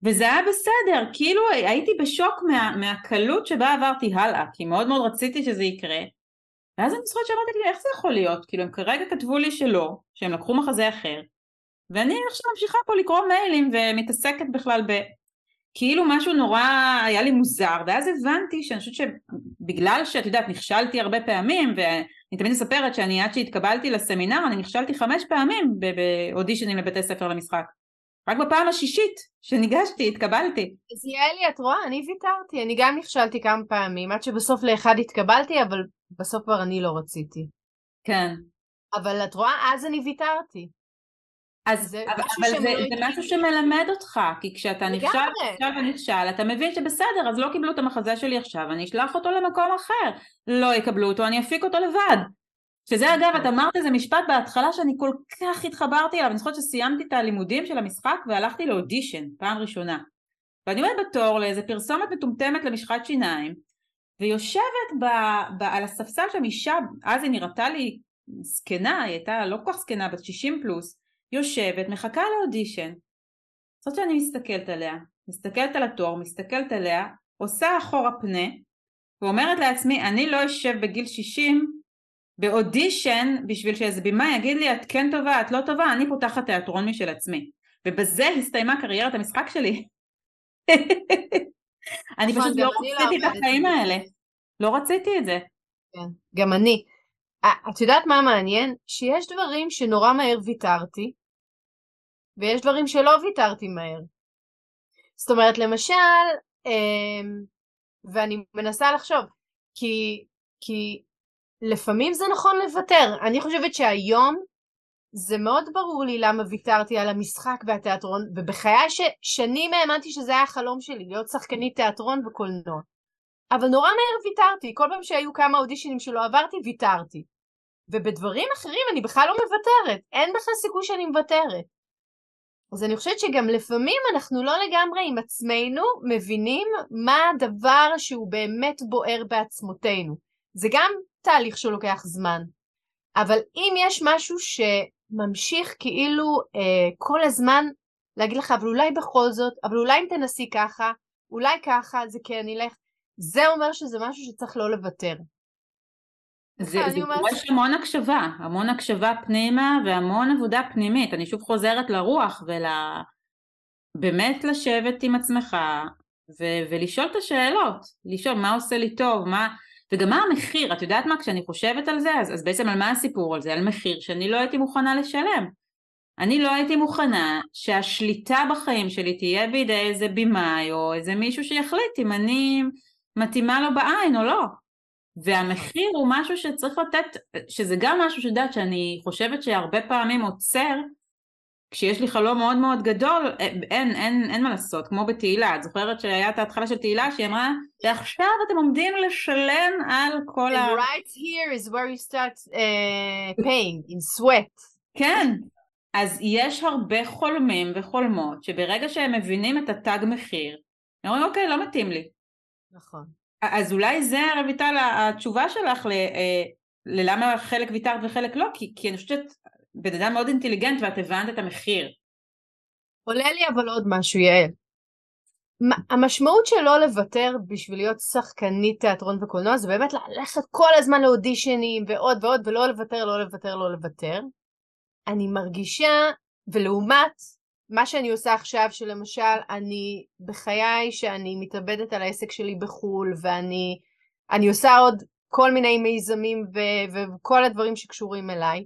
Speaker 3: וזה היה בסדר, כאילו הייתי בשוק מה, מהקלות שבה עברתי הלאה, כי מאוד מאוד רציתי שזה יקרה, ואז אני זוכרת שאמרתי לי איך זה יכול להיות, כאילו הם כרגע כתבו לי שלא, שהם לקחו מחזה אחר, ואני עכשיו ממשיכה פה לקרוא מיילים ומתעסקת בכלל ב... כאילו משהו נורא היה לי מוזר, ואז הבנתי שאני חושבת שבגלל שאת יודעת נכשלתי הרבה פעמים, ואני תמיד מספרת שאני עד שהתקבלתי לסמינר אני נכשלתי חמש פעמים באודישנים לבתי ספר למשחק. רק בפעם השישית שניגשתי התקבלתי.
Speaker 1: אז יעלי את רואה אני ויתרתי, אני גם נכשלתי כמה פעמים עד שבסוף לאחד התקבלתי אבל בסוף כבר אני לא רציתי.
Speaker 3: כן.
Speaker 1: אבל את רואה אז אני ויתרתי.
Speaker 3: אז זה אבל, אבל זה, לא זה משהו שמלמד אותך, כי כשאתה נכשל, נכשל ונכשל, אתה מבין שבסדר, אז לא קיבלו את המחזה שלי עכשיו, אני אשלח אותו למקום אחר. לא יקבלו אותו, אני אפיק אותו לבד. שזה אגב, את אמרת איזה משפט בהתחלה שאני כל כך התחברתי אליו, אני זוכרת שסיימתי את הלימודים של המשחק והלכתי לאודישן, פעם ראשונה. ואני עומדת בתור לאיזה פרסומת מטומטמת למשחת שיניים, ויושבת ב, ב, על הספסל שם אישה, אז היא נראתה לי זקנה, היא הייתה לא כל כך זקנה, בת 60 פלוס, יושבת, מחכה לאודישן. זאת שאני מסתכלת עליה, מסתכלת על התואר, מסתכלת עליה, עושה אחורה פנה, ואומרת לעצמי, אני לא אשב בגיל 60 באודישן בשביל שאיזה בימה יגיד לי את כן טובה, את לא טובה, אני פותחת תיאטרון משל עצמי. ובזה הסתיימה קריירת המשחק שלי. אני נכון, פשוט לא, לא רציתי את החיים האלה. לא רציתי את זה.
Speaker 1: כן, גם אני. את יודעת מה מעניין? שיש דברים שנורא מהר ויתרתי, ויש דברים שלא ויתרתי מהר. זאת אומרת, למשל, אמ, ואני מנסה לחשוב, כי, כי לפעמים זה נכון לוותר. אני חושבת שהיום זה מאוד ברור לי למה ויתרתי על המשחק והתיאטרון, ובחיי ששנים האמנתי שזה היה החלום שלי, להיות שחקנית תיאטרון וקולנוע. אבל נורא מהר ויתרתי, כל פעם שהיו כמה אודישנים שלא עברתי, ויתרתי. ובדברים אחרים אני בכלל לא מוותרת, אין בכלל סיכוי שאני מוותרת. אז אני חושבת שגם לפעמים אנחנו לא לגמרי עם עצמנו מבינים מה הדבר שהוא באמת בוער בעצמותינו. זה גם תהליך שלוקח זמן. אבל אם יש משהו שממשיך כאילו אה, כל הזמן להגיד לך, אבל אולי בכל זאת, אבל אולי אם תנסי ככה, אולי ככה, זה כן ילך, זה אומר שזה משהו שצריך לא לוותר.
Speaker 3: זה, זה דורש המון הקשבה, המון הקשבה פנימה והמון עבודה פנימית. אני שוב חוזרת לרוח ול... באמת לשבת עם עצמך ו- ולשאול את השאלות, לשאול מה עושה לי טוב, מה... וגם מה המחיר, את יודעת מה, כשאני חושבת על זה, אז, אז בעצם על מה הסיפור על זה? על מחיר שאני לא הייתי מוכנה לשלם. אני לא הייתי מוכנה שהשליטה בחיים שלי תהיה בידי איזה במאי או איזה מישהו שיחליט אם אני מתאימה לו בעין או לא. והמחיר הוא משהו שצריך לתת, שזה גם משהו שאת שאני חושבת שהרבה פעמים עוצר כשיש לי חלום מאוד מאוד גדול, אין, אין, אין מה לעשות, כמו בתהילה, את זוכרת שהיה את ההתחלה של תהילה שהיא אמרה, ועכשיו אתם עומדים לשלם על כל ה...
Speaker 1: right here is where you start uh, paying, in sweat.
Speaker 3: כן, אז יש הרבה חולמים וחולמות שברגע שהם מבינים את התג מחיר, הם אומרים אוקיי, לא מתאים לי.
Speaker 1: נכון.
Speaker 3: אז אולי זה רויטל התשובה שלך ל, אה, ללמה חלק ויתרת וחלק לא, כי, כי אני חושבת בן אדם מאוד אינטליגנט ואת הבנת את המחיר.
Speaker 1: עולה לי אבל עוד משהו, יעל. המשמעות של לא לוותר בשביל להיות שחקנית תיאטרון וקולנוע זה באמת ללכת כל הזמן לאודישנים ועוד ועוד ולא לוותר, לא לוותר, לא לוותר. אני מרגישה, ולעומת מה שאני עושה עכשיו, שלמשל אני בחיי שאני מתאבדת על העסק שלי בחו"ל ואני אני עושה עוד כל מיני מיזמים ו- וכל הדברים שקשורים אליי,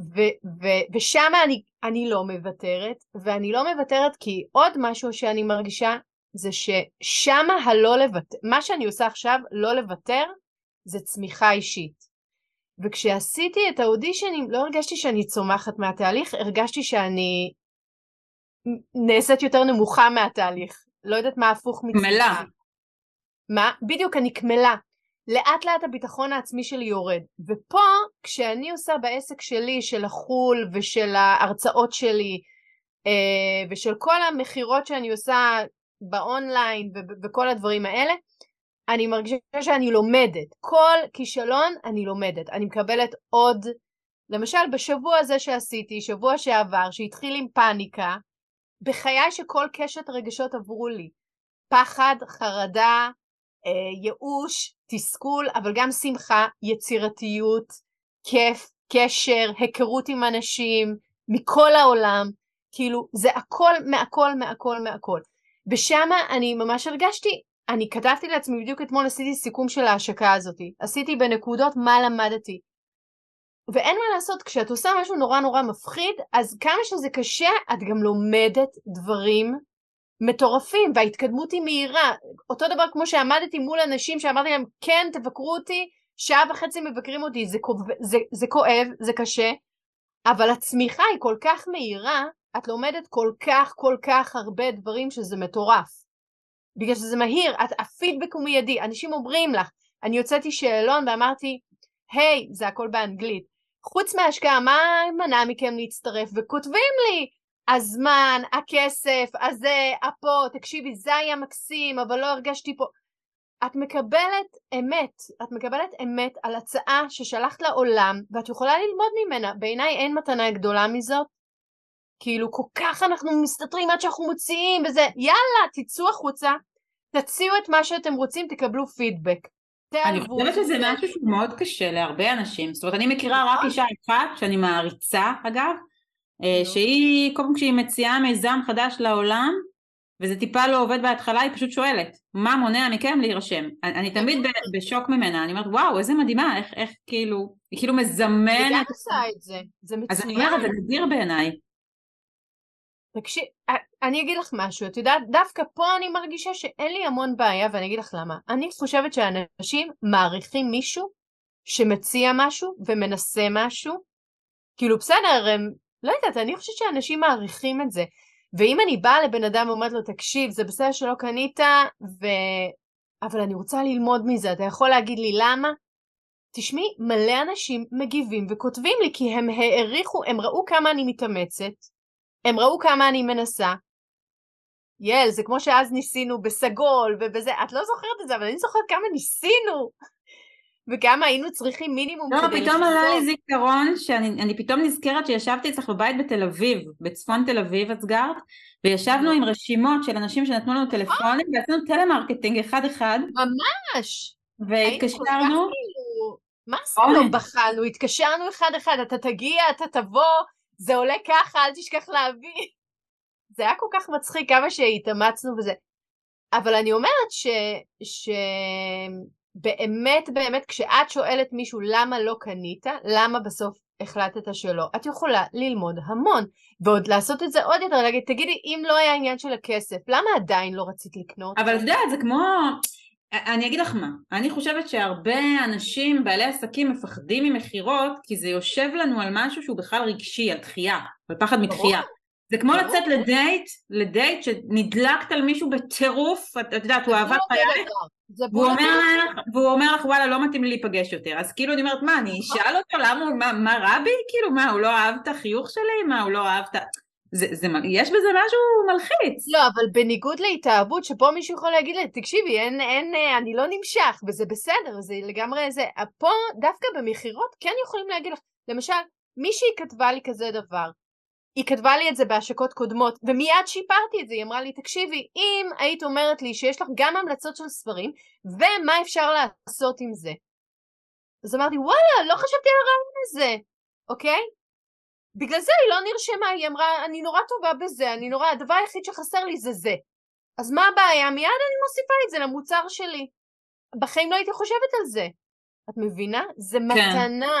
Speaker 1: ו- ו- ושם אני, אני לא מוותרת, ואני לא מוותרת כי עוד משהו שאני מרגישה זה ששם הלא לוותר, מה שאני עושה עכשיו, לא לוותר, זה צמיחה אישית. וכשעשיתי את האודישנים, לא הרגשתי שאני צומחת מהתהליך, הרגשתי שאני נעשית יותר נמוכה מהתהליך. לא יודעת מה הפוך
Speaker 3: מצליחה. קמלה.
Speaker 1: מה? בדיוק, אני קמלה. לאט לאט הביטחון העצמי שלי יורד. ופה, כשאני עושה בעסק שלי, של החו"ל ושל ההרצאות שלי, אה, ושל כל המכירות שאני עושה באונליין וכל הדברים האלה, אני מרגישה שאני לומדת. כל כישלון אני לומדת. אני מקבלת עוד, למשל בשבוע הזה שעשיתי, שבוע שעבר, שהתחיל עם פאניקה, בחיי שכל קשת רגשות עברו לי. פחד, חרדה, אה, ייאוש, תסכול, אבל גם שמחה, יצירתיות, כיף, קשר, היכרות עם אנשים מכל העולם, כאילו זה הכל מהכל מהכל מהכל. ושם אני ממש הרגשתי, אני כתבתי לעצמי בדיוק אתמול עשיתי סיכום של ההשקה הזאת, עשיתי בנקודות מה למדתי. ואין מה לעשות, כשאת עושה משהו נורא נורא מפחיד, אז כמה שזה קשה, את גם לומדת דברים מטורפים, וההתקדמות היא מהירה. אותו דבר כמו שעמדתי מול אנשים שאמרתי להם, כן, תבקרו אותי, שעה וחצי מבקרים אותי, זה, כואב, זה, זה כואב, זה קשה, אבל הצמיחה היא כל כך מהירה, את לומדת כל כך כל כך הרבה דברים שזה מטורף. בגלל שזה מהיר, את, הפידבק הוא מיידי, אנשים אומרים לך, אני הוצאתי שאלון ואמרתי, היי, hey, זה הכל באנגלית, חוץ מההשקעה, מה מנע מכם להצטרף? וכותבים לי, הזמן, הכסף, הזה, הפה, תקשיבי, זה היה מקסים, אבל לא הרגשתי פה. את מקבלת אמת, את מקבלת אמת על הצעה ששלחת לעולם, ואת יכולה ללמוד ממנה. בעיניי אין מתנה גדולה מזאת. כאילו, כל כך אנחנו מסתתרים עד שאנחנו מוציאים וזה, יאללה, תצאו החוצה, תציעו את מה שאתם רוצים, תקבלו פידבק.
Speaker 3: אני חושבת שזה משהו שהוא מאוד קשה להרבה אנשים. זאת אומרת, אני מכירה רק נכון. אישה אחת, שאני מעריצה אגב, אה, שהיא, כל פעם כשהיא מציעה מיזם חדש לעולם, וזה טיפה לא עובד בהתחלה, היא פשוט שואלת, מה מונע מכם להירשם? אני, אני תמיד נכון. בשוק ממנה, אני אומרת, וואו, איזה מדהימה, איך, איך כאילו, היא כאילו מזמנת... היא
Speaker 1: גם עושה את זה, זה מצוין.
Speaker 3: אז אני אומרת, זה נדיר בעיניי.
Speaker 1: תקשיב, אני אגיד לך משהו, את יודעת, דווקא פה אני מרגישה שאין לי המון בעיה, ואני אגיד לך למה. אני חושבת שאנשים מעריכים מישהו שמציע משהו ומנסה משהו. כאילו, בסדר, הם, לא יודעת, אני חושבת שאנשים מעריכים את זה. ואם אני באה לבן אדם ואומרת לו, תקשיב, זה בסדר שלא קנית, ו... אבל אני רוצה ללמוד מזה, אתה יכול להגיד לי למה? תשמעי, מלא אנשים מגיבים וכותבים לי, כי הם העריכו, הם ראו כמה אני מתאמצת, הם ראו כמה אני מנסה. יעל, זה כמו שאז ניסינו בסגול ובזה, את לא זוכרת את זה, אבל אני זוכרת כמה ניסינו. וכמה היינו צריכים מינימום
Speaker 3: לא, כדי פתאום עלה לי זיכרון שאני פתאום נזכרת שישבתי אצלך בבית בתל אביב, בצפון תל אביב את גרת, וישבנו עם רשימות של אנשים שנתנו לנו טלפונים ועשינו טלמרקטינג אחד אחד.
Speaker 1: ממש.
Speaker 3: והתקשרנו. כאילו,
Speaker 1: מה עשינו? בחנו, התקשרנו אחד אחד, אתה תגיע, אתה תבוא, זה עולה ככה, אל תשכח להביא. זה היה כל כך מצחיק כמה שהתאמצנו וזה. אבל אני אומרת ש... ש... באמת באמת כשאת שואלת מישהו למה לא קנית, למה בסוף החלטת שלא, את יכולה ללמוד המון, ועוד לעשות את זה עוד יותר, להגיד, תגידי, אם לא היה עניין של הכסף, למה עדיין לא רצית לקנות?
Speaker 3: אבל את יודעת, זה כמו... אני אגיד לך מה, אני חושבת שהרבה אנשים, בעלי עסקים, מפחדים ממכירות, כי זה יושב לנו על משהו שהוא בכלל רגשי, על דחייה, על פחד מדחייה. זה כמו לצאת לדייט, לדייט שנדלקת על מישהו בטירוף, את יודעת, הוא אהבת חייך, והוא אומר לך וואלה לא מתאים לי להיפגש יותר, אז כאילו אני אומרת מה, אני נכון. אשאל אותו למה, מה רע בי? כאילו מה, הוא לא אהב את החיוך שלי? מה, הוא לא אהב את. זה, זה, יש בזה משהו מלחיץ.
Speaker 1: לא, אבל בניגוד להתאהבות, שפה מישהו יכול להגיד לי, תקשיבי, אין, אין, אני לא נמשך, וזה בסדר, זה לגמרי זה. פה, דווקא במכירות, כן יכולים להגיד לך, למשל, מישהי כתבה לי כזה דבר, היא כתבה לי את זה בהשקות קודמות, ומיד שיפרתי את זה, היא אמרה לי, תקשיבי, אם היית אומרת לי שיש לך גם המלצות של ספרים, ומה אפשר לעשות עם זה? אז אמרתי, וואלה, לא חשבתי על הרעיון הזה, אוקיי? בגלל זה היא לא נרשמה, היא אמרה, אני נורא טובה בזה, אני נורא, הדבר היחיד שחסר לי זה זה. אז מה הבעיה? מיד אני מוסיפה את זה למוצר שלי. בחיים לא הייתי חושבת על זה. את מבינה? זה כן. מתנה.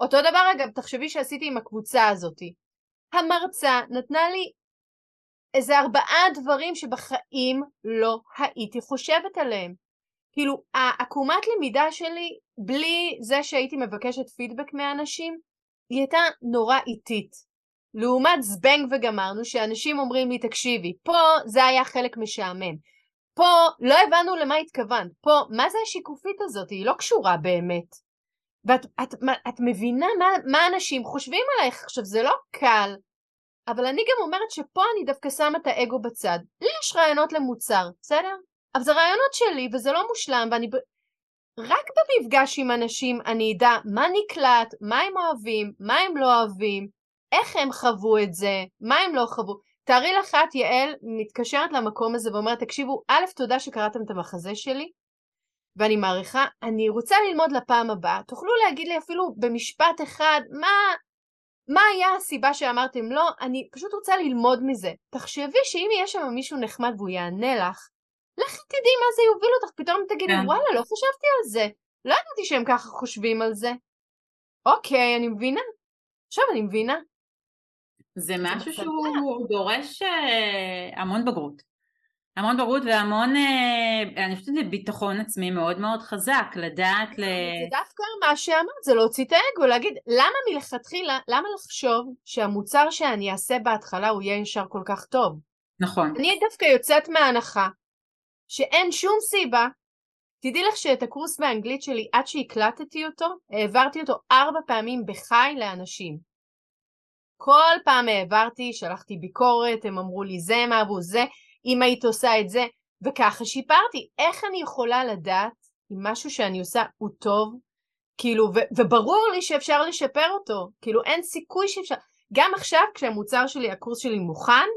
Speaker 1: אותו דבר אגב, תחשבי שעשיתי עם הקבוצה הזאתי. המרצה נתנה לי איזה ארבעה דברים שבחיים לא הייתי חושבת עליהם. כאילו, העקומת למידה שלי, בלי זה שהייתי מבקשת פידבק מהאנשים, היא הייתה נורא איטית. לעומת זבנג וגמרנו, שאנשים אומרים לי, תקשיבי, פה זה היה חלק משעמם. פה לא הבנו למה התכוונת. פה, מה זה השיקופית הזאת? היא לא קשורה באמת. ואת את, את מבינה מה, מה אנשים חושבים עלייך. עכשיו, זה לא קל, אבל אני גם אומרת שפה אני דווקא שמה את האגו בצד. לי יש רעיונות למוצר, בסדר? אבל זה רעיונות שלי וזה לא מושלם, ואני... רק במפגש עם אנשים אני אדע מה נקלט, מה הם אוהבים, מה הם לא אוהבים, איך הם חוו את זה, מה הם לא חוו. תארי לך את, יעל, מתקשרת למקום הזה ואומרת, תקשיבו, א', תודה שקראתם את המחזה שלי, ואני מעריכה, אני רוצה ללמוד לפעם הבאה. תוכלו להגיד לי אפילו במשפט אחד, מה, מה היה הסיבה שאמרתם לא? אני פשוט רוצה ללמוד מזה. תחשבי שאם יהיה שם מישהו נחמד והוא יענה לך, לכי תדעי מה זה יוביל אותך, פתאום תגידי, כן. וואלה, לא חשבתי על זה. לא ידעתי שהם ככה חושבים על זה. אוקיי, אני מבינה. עכשיו אני מבינה.
Speaker 3: זה משהו שהוא דורש אה, המון בגרות. המון בגרות והמון, אה, אני חושבת שזה ביטחון עצמי מאוד מאוד חזק, לדעת ל...
Speaker 1: זה דווקא מה שאמרת, זה להוציא את האגו, להגיד, למה מלכתחילה, למה לחשוב שהמוצר שאני אעשה בהתחלה הוא יהיה ישר כל כך טוב?
Speaker 3: נכון.
Speaker 1: אני דווקא יוצאת מההנחה שאין שום סיבה, תדעי לך שאת הקורס באנגלית שלי, עד שהקלטתי אותו, העברתי אותו ארבע פעמים בחי לאנשים. כל פעם העברתי, שלחתי ביקורת, הם אמרו לי זה, מה אהבו זה, אם היית עושה את זה, וככה שיפרתי. איך אני יכולה לדעת אם משהו שאני עושה הוא טוב? כאילו, ו- וברור לי שאפשר לשפר אותו, כאילו אין סיכוי שאפשר. גם עכשיו כשהמוצר שלי, הקורס שלי מוכן,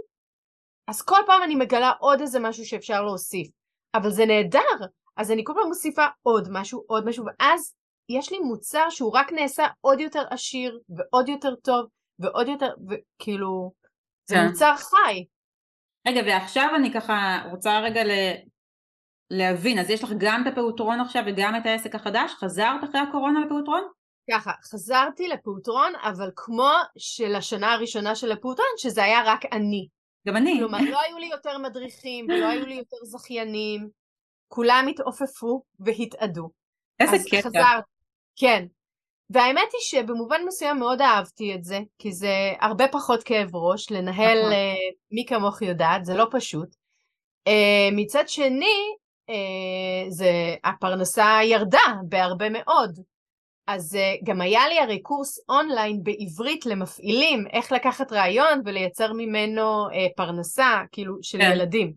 Speaker 1: אז כל פעם אני מגלה עוד איזה משהו שאפשר להוסיף. אבל זה נהדר, אז אני כל פעם מוסיפה עוד משהו, עוד משהו, ואז יש לי מוצר שהוא רק נעשה עוד יותר עשיר, ועוד יותר טוב, ועוד יותר, וכאילו, זה כן. מוצר חי.
Speaker 3: רגע, ועכשיו אני ככה רוצה רגע ל... להבין, אז יש לך גם את הפעוטרון עכשיו וגם את העסק החדש? חזרת אחרי הקורונה לפעוטרון?
Speaker 1: ככה, חזרתי לפעוטרון, אבל כמו של השנה הראשונה של הפעוטרון, שזה היה רק אני.
Speaker 3: גם אני.
Speaker 1: כלומר, לא היו לי יותר מדריכים ולא היו לי יותר זכיינים, כולם התעופפו והתאדו.
Speaker 3: איזה קטע. חזר...
Speaker 1: כן. והאמת היא שבמובן מסוים מאוד אהבתי את זה, כי זה הרבה פחות כאב ראש, לנהל נכון. uh, מי כמוך יודעת, זה לא פשוט. Uh, מצד שני, uh, זה, הפרנסה ירדה בהרבה מאוד. אז uh, גם היה לי הרי קורס אונליין בעברית למפעילים, איך לקחת רעיון ולייצר ממנו uh, פרנסה, כאילו, של כן. ילדים.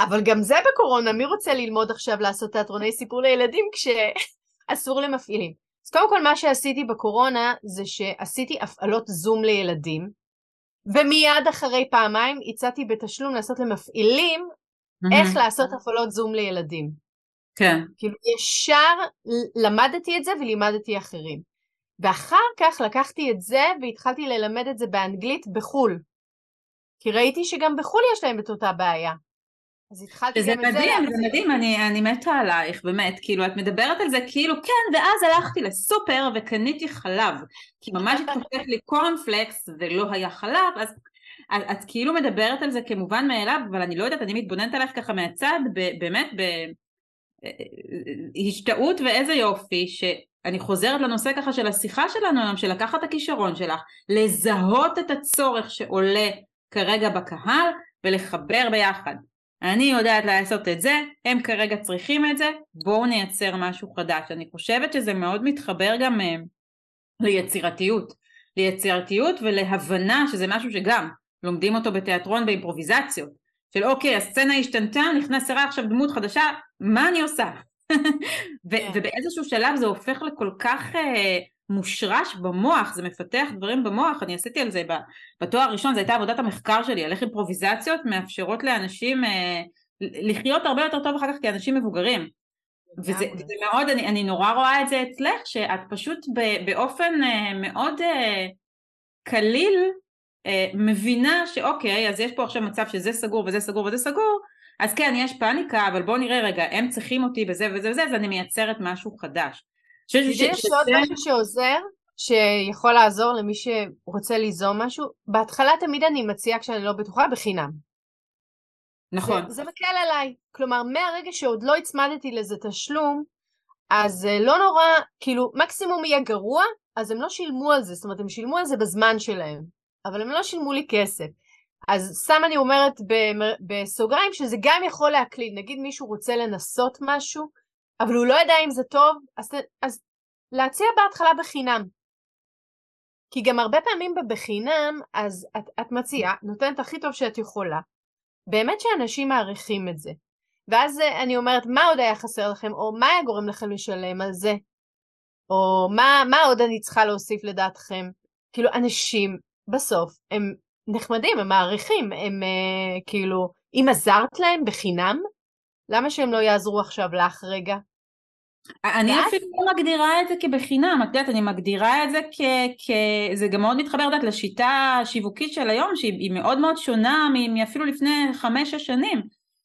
Speaker 1: אבל גם זה בקורונה, מי רוצה ללמוד עכשיו לעשות תיאטרוני סיפור לילדים כשאסור למפעילים? אז קודם כל מה שעשיתי בקורונה זה שעשיתי הפעלות זום לילדים, ומיד אחרי פעמיים הצעתי בתשלום לעשות למפעילים mm-hmm. איך לעשות הפעלות זום לילדים.
Speaker 3: כן.
Speaker 1: כאילו ישר למדתי את זה ולימדתי אחרים. ואחר כך לקחתי את זה והתחלתי ללמד את זה באנגלית בחו"ל. כי ראיתי שגם בחו"ל יש להם את אותה בעיה. אז התחלתי
Speaker 3: גם את זה. זה מדהים, זה מדהים, אני, אני מתה עלייך, באמת, כאילו, את מדברת על זה כאילו, כן, ואז הלכתי לסופר וקניתי חלב, כי ממש התפתח לי קורנפלקס ולא היה חלב, אז את, את כאילו מדברת על זה כמובן מאליו, אבל אני לא יודעת, אני מתבוננת עליך ככה מהצד, ב, באמת בהשתאות ואיזה יופי, שאני חוזרת לנושא ככה של השיחה שלנו היום, של לקחת את הכישרון שלך, לזהות את הצורך שעולה כרגע בקהל, ולחבר ביחד. אני יודעת לעשות את זה, הם כרגע צריכים את זה, בואו נייצר משהו חדש. אני חושבת שזה מאוד מתחבר גם ליצירתיות. ליצירתיות ולהבנה שזה משהו שגם לומדים אותו בתיאטרון באימפרוביזציות. של אוקיי, הסצנה השתנתה, נכנסה עכשיו דמות חדשה, מה אני עושה? ו- כן. ובאיזשהו שלב זה הופך לכל כך uh, מושרש במוח, זה מפתח דברים במוח, אני עשיתי על זה בתואר הראשון, זו הייתה עבודת המחקר שלי, על איך אימפרוביזציות מאפשרות לאנשים אה, לחיות הרבה יותר טוב אחר כך כאנשים מבוגרים. וזה, וזה מאוד, אני, אני נורא רואה את זה אצלך, שאת פשוט באופן אה, מאוד קליל מבינה שאוקיי, אז יש פה עכשיו מצב שזה סגור וזה סגור וזה סגור, אז כן, יש פאניקה, אבל בואו נראה רגע, הם צריכים אותי בזה וזה וזה, אז אני מייצרת משהו חדש.
Speaker 1: יש עוד משהו שעוזר, שיכול לעזור למי שרוצה ליזום משהו, בהתחלה תמיד אני מציעה כשאני לא בטוחה בחינם.
Speaker 3: נכון.
Speaker 1: זה, זה מקל עליי. כלומר, מהרגע שעוד לא הצמדתי לזה תשלום, אז אה, לא נורא, כאילו, מקסימום יהיה גרוע, אז הם לא שילמו על זה, זאת אומרת, הם שילמו על זה בזמן שלהם, אבל הם לא שילמו לי כסף. אז סתם אני אומרת בסוגריים שזה גם יכול להקליד, נגיד מישהו רוצה לנסות משהו, אבל הוא לא יודע אם זה טוב, אז, אז להציע בהתחלה בחינם. כי גם הרבה פעמים בבחינם, אז את, את מציעה, נותנת הכי טוב שאת יכולה. באמת שאנשים מעריכים את זה. ואז אני אומרת, מה עוד היה חסר לכם, או מה היה גורם לכם לשלם על זה? או מה, מה עוד אני צריכה להוסיף לדעתכם? כאילו, אנשים בסוף הם נחמדים, הם מעריכים, הם uh, כאילו, אם עזרת להם בחינם, למה שהם לא יעזרו עכשיו לך רגע?
Speaker 3: אני ואז... אפילו לא מגדירה את זה כבחינם, את יודעת, אני מגדירה את זה כ... כ... זה גם מאוד מתחבר, יודעת, לשיטה השיווקית של היום, שהיא מאוד מאוד שונה מאפילו לפני חמש-שש שנים.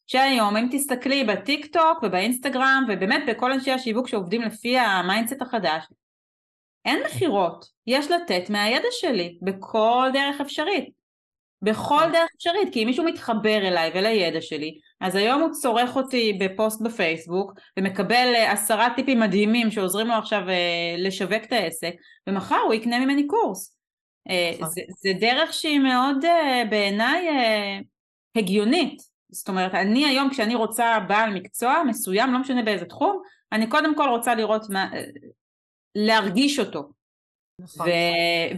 Speaker 3: שהיום אם תסתכלי בטיק טוק ובאינסטגרם ובאמת בכל אנשי השיווק שעובדים לפי ה mindset החדש, אין מכירות, יש לתת מהידע שלי בכל דרך אפשרית. בכל נכון. דרך אפשרית, כי אם מישהו מתחבר אליי ולידע שלי, אז היום הוא צורך אותי בפוסט בפייסבוק ומקבל אה, עשרה טיפים מדהימים שעוזרים לו עכשיו אה, לשווק את העסק, ומחר הוא יקנה ממני קורס. אה, נכון. זה, זה דרך שהיא מאוד בעיניי הגיונית. זאת אומרת, אני היום כשאני רוצה בעל מקצוע מסוים, לא משנה באיזה תחום, אני קודם כל רוצה לראות מה, להרגיש אותו. נכון.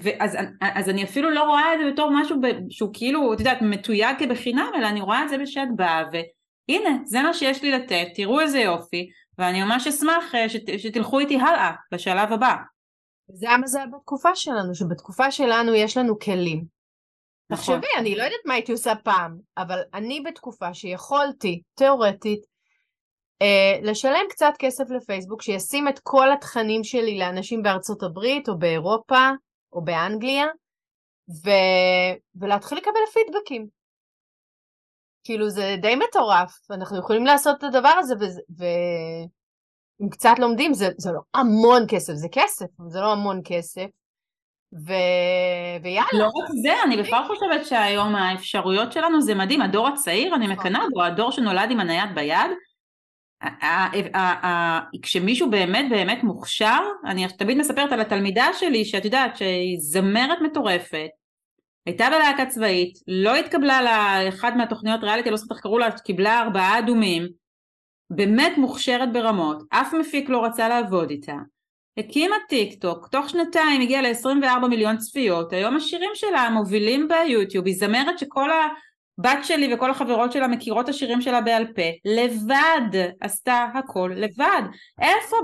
Speaker 3: ואז אז אני אפילו לא רואה את זה בתור משהו שהוא כאילו, את יודעת, מתויג כבחינם, אלא אני רואה את זה בשאת באה, והנה, זה מה שיש לי לתת, תראו איזה יופי, ואני ממש אשמח אה, שת, שתלכו איתי הלאה, בשלב הבא.
Speaker 1: זה המזל בתקופה שלנו, שבתקופה שלנו יש לנו כלים. נכון. תחשבי, אני לא יודעת מה הייתי עושה פעם, אבל אני בתקופה שיכולתי, תיאורטית, לשלם קצת כסף לפייסבוק שישים את כל התכנים שלי לאנשים בארצות הברית או באירופה או באנגליה ו... ולהתחיל לקבל פידבקים. כאילו זה די מטורף, אנחנו יכולים לעשות את הדבר הזה ואם ו... קצת לומדים זה, זה לא המון כסף, זה כסף, זה לא המון כסף. ו... ויאללה.
Speaker 3: לא רק זה, אני בכלל חושבת שהיום האפשרויות שלנו זה מדהים, הדור הצעיר, אני נכון. מקנאה בו, הדור שנולד עם הנייד ביד, כשמישהו באמת באמת מוכשר, אני תמיד מספרת על התלמידה שלי שאת יודעת שהיא זמרת מטורפת, הייתה בלהקה צבאית, לא התקבלה לאחד מהתוכניות ריאליטי, לא זוכרת איך קראו לה, קיבלה ארבעה אדומים, באמת מוכשרת ברמות, אף מפיק לא רצה לעבוד איתה, הקימה טיק טוק, תוך שנתיים הגיעה ל-24 מיליון צפיות, היום השירים שלה מובילים ביוטיוב, היא זמרת שכל. בת שלי וכל החברות שלה מכירות את השירים שלה בעל פה, לבד עשתה הכל לבד. איפה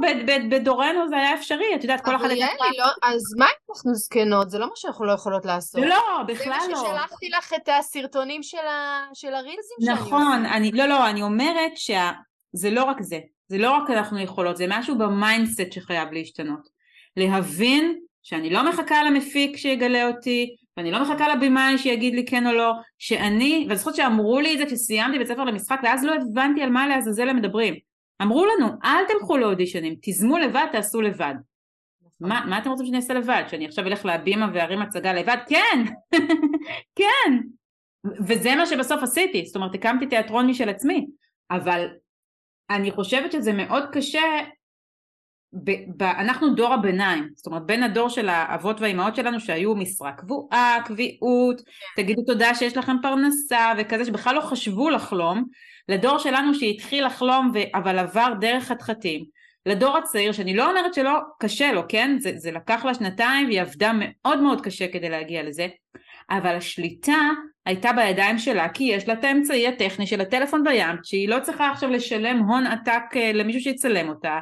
Speaker 3: בדורנו זה היה אפשרי? את יודעת, כל
Speaker 1: אחת... אבל יעלי, לא, אז מה אם אנחנו זקנות? זה לא מה שאנחנו לא יכולות לעשות.
Speaker 3: לא, בכלל לא.
Speaker 1: זה מה ששלחתי לך את הסרטונים של, ה... של הרילזים
Speaker 3: שאני נכון, אני, לא, לא, אני אומרת שזה לא רק זה. זה לא רק אנחנו יכולות, זה משהו ב mindset שחייב להשתנות. להבין שאני לא מחכה למפיק שיגלה אותי, ואני לא מחכה לבמאי שיגיד לי כן או לא, שאני, ואני זוכרת שאמרו לי את זה כשסיימתי בית ספר למשחק ואז לא הבנתי על מה לעזאזל הם מדברים. אמרו לנו, אל תלכו לאודישנים, תיזמו לבד, תעשו לבד. מה, מה אתם רוצים שאני אעשה לבד? שאני עכשיו אלך להבימה וארים הצגה לבד? כן! כן! וזה מה שבסוף עשיתי, זאת אומרת הקמתי תיאטרון משל עצמי, אבל אני חושבת שזה מאוד קשה ב- ב- אנחנו דור הביניים, זאת אומרת בין הדור של האבות והאימהות שלנו שהיו משרה קבועה, קביעות, תגידו תודה שיש לכם פרנסה וכזה שבכלל לא חשבו לחלום, לדור שלנו שהתחיל לחלום ו- אבל עבר דרך חתחתים, לדור הצעיר שאני לא אומרת שלא קשה לו, כן? זה, זה לקח לה שנתיים והיא עבדה מאוד מאוד קשה כדי להגיע לזה, אבל השליטה הייתה בידיים שלה כי יש לה את האמצעי הטכני של הטלפון בים שהיא לא צריכה עכשיו לשלם הון עתק אה, למישהו שיצלם אותה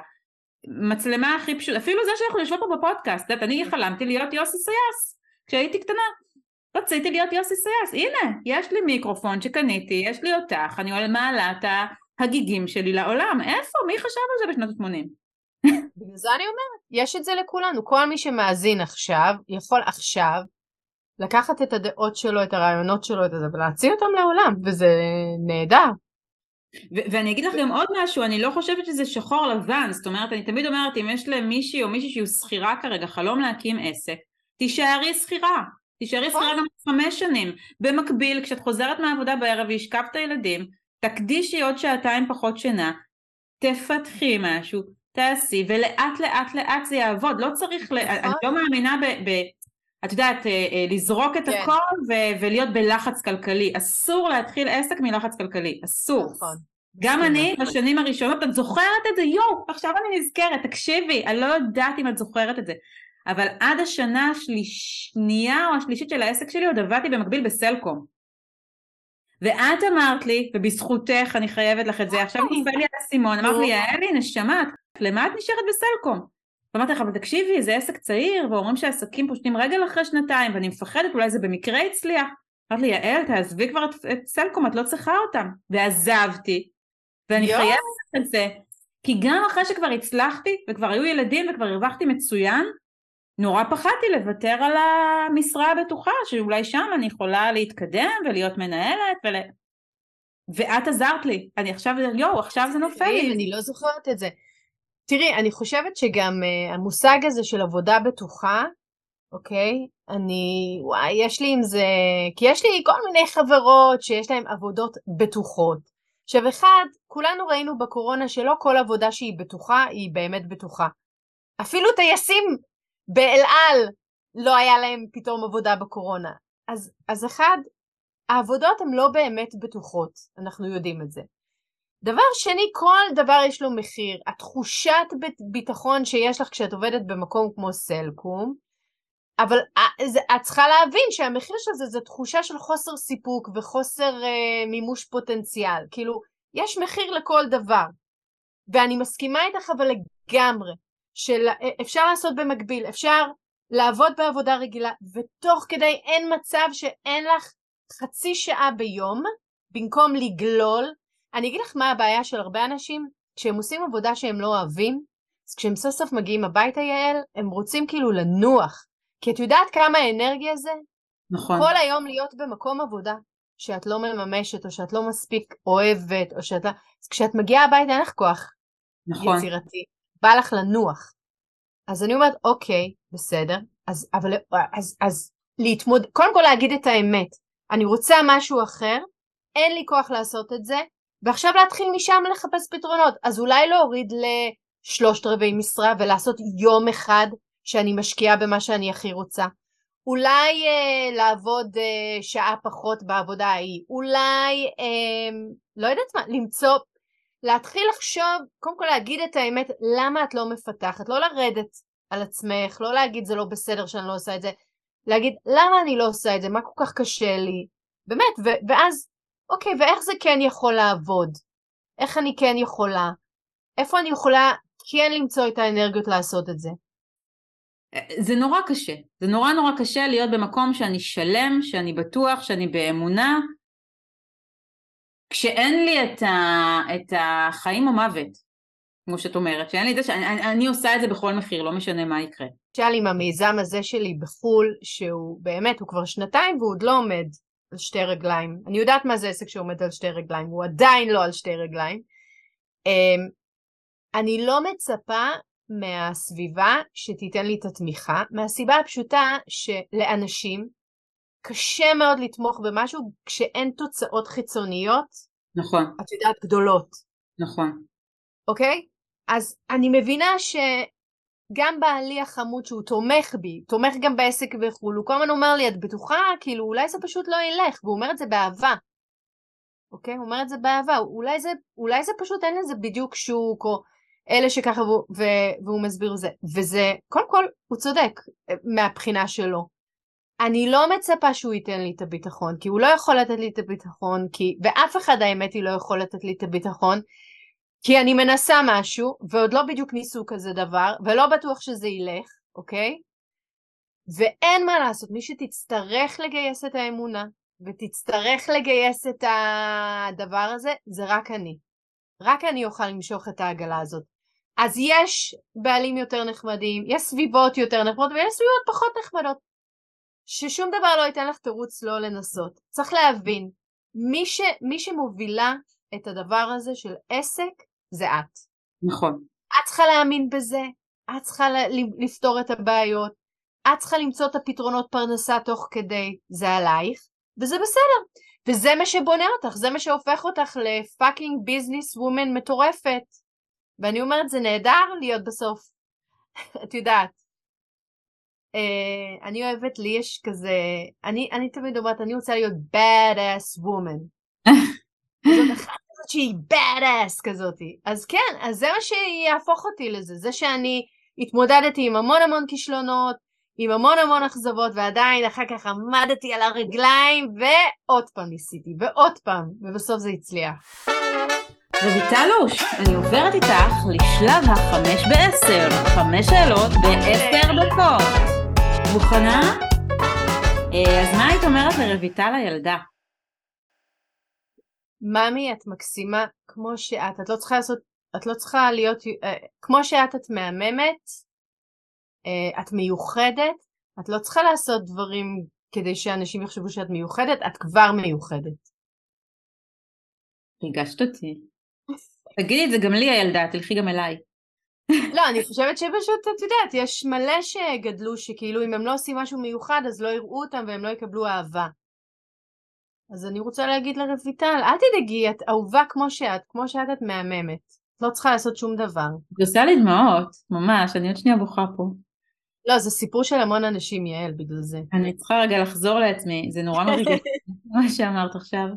Speaker 3: מצלמה הכי פשוט, אפילו זה שאנחנו יושבות פה בפודקאסט, את אני חלמתי להיות יוסי סייס כשהייתי קטנה. רציתי להיות יוסי סייס, הנה, יש לי מיקרופון שקניתי, יש לי אותך, אני מעלה את ההגיגים שלי לעולם, איפה? מי חשב על זה בשנות ה-80?
Speaker 1: בגלל זה אני אומרת, יש את זה לכולנו, כל מי שמאזין עכשיו, יכול עכשיו לקחת את הדעות שלו, את הרעיונות שלו, את זה, ולהציע אותם לעולם, וזה נהדר.
Speaker 3: ו- ואני אגיד לך גם עוד משהו, אני לא חושבת שזה שחור לבן, זאת אומרת, אני תמיד אומרת, אם יש למישהי או מישהי שהיא שכירה כרגע חלום להקים עסק, תישארי שכירה, תישארי נכון. שכירה גם חמש שנים. במקביל, כשאת חוזרת מהעבודה בערב והשקפת את הילדים, תקדישי עוד שעתיים פחות שינה, תפתחי משהו, תעשי, ולאט לאט לאט זה יעבוד, לא צריך, ל... אני נכון. לא מאמינה ב... ב... את יודעת, אה, אה, לזרוק את כן. הכל ו- ולהיות בלחץ כלכלי. אסור להתחיל עסק מלחץ כלכלי, אסור. נכון. גם אני בשנים הראשונות, את זוכרת את זה? יואו, עכשיו אני נזכרת, תקשיבי, אני לא יודעת אם את זוכרת את זה. אבל עד השנה השנייה או השלישית של העסק שלי עוד עבדתי במקביל בסלקום. ואת אמרת לי, ובזכותך אני חייבת לך את זה, עכשיו. נופל לי האסימון, אמרת לי, יעלי, נשמה, למה את נשארת בסלקום? ואמרתי לך, אבל תקשיבי, זה עסק צעיר, ואומרים שהעסקים פושטים רגל אחרי שנתיים, ואני מפחדת, אולי זה במקרה הצליח. אמרתי לי, יעל, תעזבי כבר את, את סלקום, את לא צריכה אותם. ועזבתי, ואני חייבת את זה, כי גם אחרי שכבר הצלחתי, וכבר היו ילדים וכבר הרווחתי מצוין, נורא פחדתי לוותר על המשרה הבטוחה, שאולי שם אני יכולה להתקדם ולהיות מנהלת ול... ואת עזרת לי, אני עכשיו, יואו, עכשיו זה נופל לי.
Speaker 1: אני לא זוכרת את זה. תראי, אני חושבת שגם uh, המושג הזה של עבודה בטוחה, אוקיי? אני, וואי, יש לי עם זה, כי יש לי כל מיני חברות שיש להן עבודות בטוחות. עכשיו אחד, כולנו ראינו בקורונה שלא כל עבודה שהיא בטוחה היא באמת בטוחה. אפילו טייסים באל על לא היה להם פתאום עבודה בקורונה. אז, אז אחד, העבודות הן לא באמת בטוחות, אנחנו יודעים את זה. דבר שני, כל דבר יש לו מחיר. התחושת ביטחון שיש לך כשאת עובדת במקום כמו סלקום, אבל אה, את צריכה להבין שהמחיר של זה זה תחושה של חוסר סיפוק וחוסר אה, מימוש פוטנציאל. כאילו, יש מחיר לכל דבר. ואני מסכימה איתך אבל לגמרי, שאפשר לעשות במקביל, אפשר לעבוד בעבודה רגילה, ותוך כדי אין מצב שאין לך חצי שעה ביום, במקום לגלול. אני אגיד לך מה הבעיה של הרבה אנשים, כשהם עושים עבודה שהם לא אוהבים, אז כשהם סוף סוף מגיעים הביתה, יעל, הם רוצים כאילו לנוח. כי את יודעת כמה אנרגיה זה?
Speaker 3: נכון.
Speaker 1: כל היום להיות במקום עבודה שאת לא מממשת, או שאת לא מספיק אוהבת, או שאת לא... אז כשאת מגיעה הביתה אין לך כוח נכון. יצירתי, בא לך לנוח. אז אני אומרת, אוקיי, בסדר, אז, אבל, אז, אז להתמוד... קודם כל להגיד את האמת, אני רוצה משהו אחר, אין לי כוח לעשות את זה, ועכשיו להתחיל משם לחפש פתרונות. אז אולי להוריד לשלושת רבעי משרה ולעשות יום אחד שאני משקיעה במה שאני הכי רוצה. אולי אה, לעבוד אה, שעה פחות בעבודה ההיא, אולי, אה, לא יודעת מה, למצוא, להתחיל לחשוב, קודם כל להגיד את האמת, למה את לא מפתחת, לא לרדת על עצמך, לא להגיד זה לא בסדר שאני לא עושה את זה, להגיד למה אני לא עושה את זה, מה כל כך קשה לי, באמת, ו- ואז, אוקיי, ואיך זה כן יכול לעבוד? איך אני כן יכולה? איפה אני יכולה כן למצוא את האנרגיות לעשות את זה?
Speaker 3: זה נורא קשה, זה נורא נורא קשה להיות במקום שאני שלם, שאני בטוח, שאני באמונה, כשאין לי את, ה, את החיים או מוות, כמו שאת אומרת, שאין לי את זה, שאני אני, אני עושה את זה בכל מחיר, לא משנה מה יקרה.
Speaker 1: למשל עם המיזם הזה שלי בחו"ל, שהוא באמת, הוא כבר שנתיים והוא עוד לא עומד על שתי רגליים. אני יודעת מה זה עסק שעומד על שתי רגליים, הוא עדיין לא על שתי רגליים. אמ, אני לא מצפה מהסביבה שתיתן לי את התמיכה, מהסיבה הפשוטה שלאנשים קשה מאוד לתמוך במשהו כשאין תוצאות חיצוניות.
Speaker 3: נכון.
Speaker 1: את יודעת, גדולות.
Speaker 3: נכון.
Speaker 1: אוקיי? אז אני מבינה שגם בעלי החמוד שהוא תומך בי, תומך גם בעסק וכו', הוא כל הזמן אומר לי, את בטוחה? כאילו, אולי זה פשוט לא ילך, והוא אומר את זה באהבה. אוקיי? הוא אומר את זה באהבה, אולי זה, אולי זה פשוט אין לזה בדיוק שוק, או אלה שככה, והוא, והוא מסביר זה. וזה, קודם כל, הוא צודק אה, מהבחינה שלו. אני לא מצפה שהוא ייתן לי את הביטחון, כי הוא לא יכול לתת לי את הביטחון, כי, ואף אחד האמת היא לא יכול לתת לי את הביטחון, כי אני מנסה משהו, ועוד לא בדיוק ניסו כזה דבר, ולא בטוח שזה ילך, אוקיי? ואין מה לעשות, מי שתצטרך לגייס את האמונה, ותצטרך לגייס את הדבר הזה, זה רק אני. רק אני אוכל למשוך את העגלה הזאת. אז יש בעלים יותר נחמדים, יש סביבות יותר נחמדות ויש סביבות פחות נחמדות. ששום דבר לא ייתן לך תירוץ לא לנסות. צריך להבין, מי, ש, מי שמובילה את הדבר הזה של עסק זה את.
Speaker 3: נכון.
Speaker 1: את צריכה להאמין בזה, את צריכה לפתור את הבעיות, את צריכה למצוא את הפתרונות פרנסה תוך כדי, זה עלייך, וזה בסדר. וזה מה שבונה אותך, זה מה שהופך אותך לפאקינג ביזנס וומן מטורפת. ואני אומרת, זה נהדר להיות בסוף. את יודעת. Uh, אני אוהבת, לי יש כזה, אני, אני תמיד אומרת, אני רוצה להיות bad ass woman. זאת אחת כזאת שהיא bad ass כזאתי. אז כן, אז זה מה שיהפוך אותי לזה, זה שאני התמודדתי עם המון המון כישלונות, עם המון המון אכזבות, ועדיין אחר כך עמדתי על הרגליים, ועוד פעם ניסיתי, ועוד פעם, ובסוף זה הצליח.
Speaker 3: רויטלוש, אני עוברת איתך לשלב החמש בעשר, חמש שאלות בעשר דקות. מוכנה? אה, אז מה היית אומרת לרויטל הילדה?
Speaker 1: ממי, את מקסימה כמו שאת, את לא צריכה לעשות, את לא צריכה להיות, אה, כמו שאת, את מהממת, אה, את מיוחדת, את לא צריכה לעשות דברים כדי שאנשים יחשבו שאת מיוחדת, את כבר מיוחדת.
Speaker 3: ריגשת אותי. תגידי את זה גם לי הילדה, תלכי גם אליי.
Speaker 1: לא, אני חושבת שפשוט, את יודעת, יש מלא שגדלו שכאילו אם הם לא עושים משהו מיוחד אז לא יראו אותם והם לא יקבלו אהבה. אז אני רוצה להגיד לרויטל, אל תדאגי, את אהובה כמו שאת, כמו שאת את מהממת. את לא צריכה לעשות שום דבר.
Speaker 3: עושה לי דמעות, ממש, אני עוד שנייה בוכה פה.
Speaker 1: לא, זה סיפור של המון אנשים, יעל, בגלל זה.
Speaker 3: אני צריכה רגע לחזור לעצמי, זה נורא מרגיש מה שאמרת עכשיו.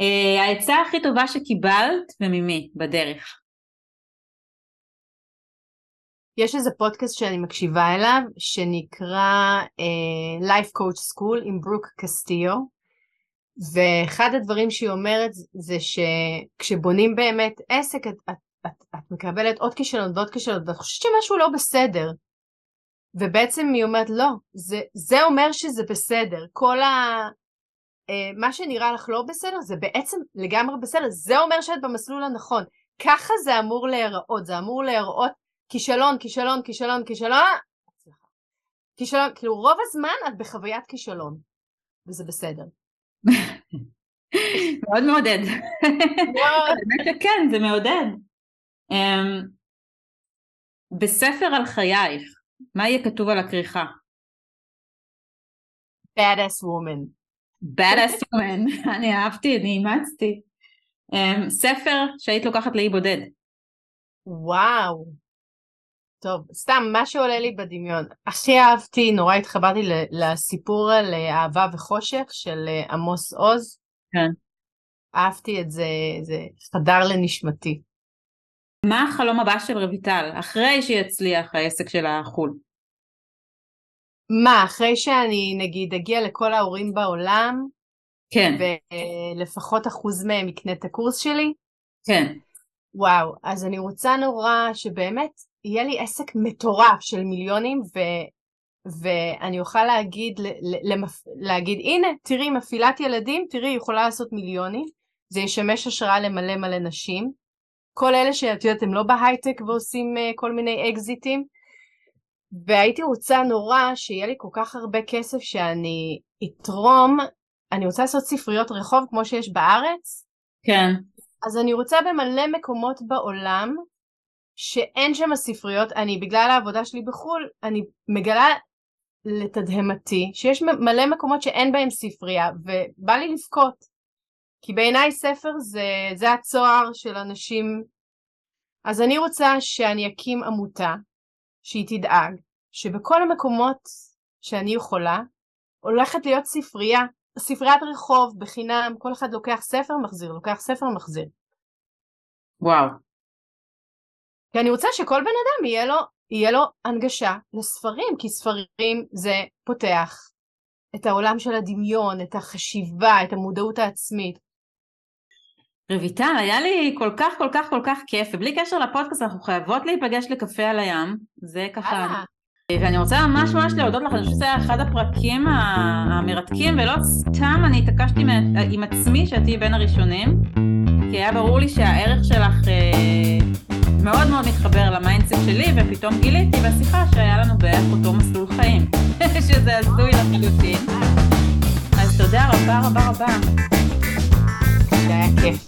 Speaker 3: Uh, העצה הכי טובה שקיבלת וממי בדרך.
Speaker 1: יש איזה פודקאסט שאני מקשיבה אליו שנקרא uh, Life Coach School עם ברוק קסטיו ואחד הדברים שהיא אומרת זה שכשבונים באמת עסק את, את, את, את מקבלת עוד כישלון ועוד כישלון ואת חושבת שמשהו לא בסדר. ובעצם היא אומרת לא, זה, זה אומר שזה בסדר, כל ה... אה, מה שנראה לך לא בסדר זה בעצם לגמרי בסדר, זה אומר שאת במסלול הנכון. ככה זה אמור להיראות, זה אמור להיראות כישלון, כישלון, כישלון, כישלון, כישלון, כאילו רוב הזמן את בחוויית כישלון, וזה בסדר.
Speaker 3: מאוד מעודד. באמת שכן, זה מעודד. אמ, בספר על חייך, מה יהיה כתוב על הכריכה?
Speaker 1: badass woman.
Speaker 3: badass woman, אני אהבתי, אני אימצתי. Um, ספר שהיית לוקחת לאי בודד.
Speaker 1: וואו. טוב, סתם, מה שעולה לי בדמיון. הכי אהבתי, נורא התחברתי לסיפור על אה, אהבה וחושך של אה, עמוס עוז.
Speaker 3: כן.
Speaker 1: אהבתי את זה, זה חדר לנשמתי.
Speaker 3: מה החלום הבא של רויטל, אחרי שיצליח העסק של החו"ל?
Speaker 1: מה, אחרי שאני נגיד אגיע לכל ההורים בעולם,
Speaker 3: כן.
Speaker 1: ולפחות אחוז מהם יקנה את הקורס שלי?
Speaker 3: כן.
Speaker 1: וואו, אז אני רוצה נורא שבאמת יהיה לי עסק מטורף של מיליונים, ו, ואני אוכל להגיד, למפ, להגיד, הנה, תראי, מפעילת ילדים, תראי, היא יכולה לעשות מיליונים, זה ישמש השראה למלא מלא נשים. כל אלה שאת יודעת, הם לא בהייטק ועושים uh, כל מיני אקזיטים, והייתי רוצה נורא שיהיה לי כל כך הרבה כסף שאני אתרום, אני רוצה לעשות ספריות רחוב כמו שיש בארץ.
Speaker 3: כן.
Speaker 1: אז אני רוצה במלא מקומות בעולם שאין שם ספריות, אני בגלל העבודה שלי בחו"ל, אני מגלה לתדהמתי שיש מלא מקומות שאין בהם ספרייה ובא לי לבכות. כי בעיניי ספר זה, זה הצוהר של אנשים. אז אני רוצה שאני אקים עמותה שהיא תדאג שבכל המקומות שאני יכולה הולכת להיות ספרייה, ספריית רחוב בחינם, כל אחד לוקח ספר מחזיר, לוקח ספר מחזיר.
Speaker 3: וואו.
Speaker 1: כי אני רוצה שכל בן אדם יהיה לו, יהיה לו הנגשה לספרים, כי ספרים זה פותח את העולם של הדמיון, את החשיבה, את המודעות העצמית.
Speaker 3: רויטל, היה לי כל כך כל כך כל כך כיף, ובלי קשר לפודקאסט אנחנו חייבות להיפגש לקפה על הים, זה ככה... ואני רוצה ממש ממש להודות לך, אני חושבת שזה היה אחד הפרקים המרתקים, ולא סתם אני התעקשתי עם עצמי שאת תהיי בין הראשונים, כי היה ברור לי שהערך שלך אה, מאוד מאוד מתחבר ל mindset שלי, ופתאום גיליתי בשיחה שהיה לנו בערך אותו מסלול חיים, שזה הזוי לחלוטין. אז תודה רבה רבה רבה.
Speaker 1: זה היה כיף.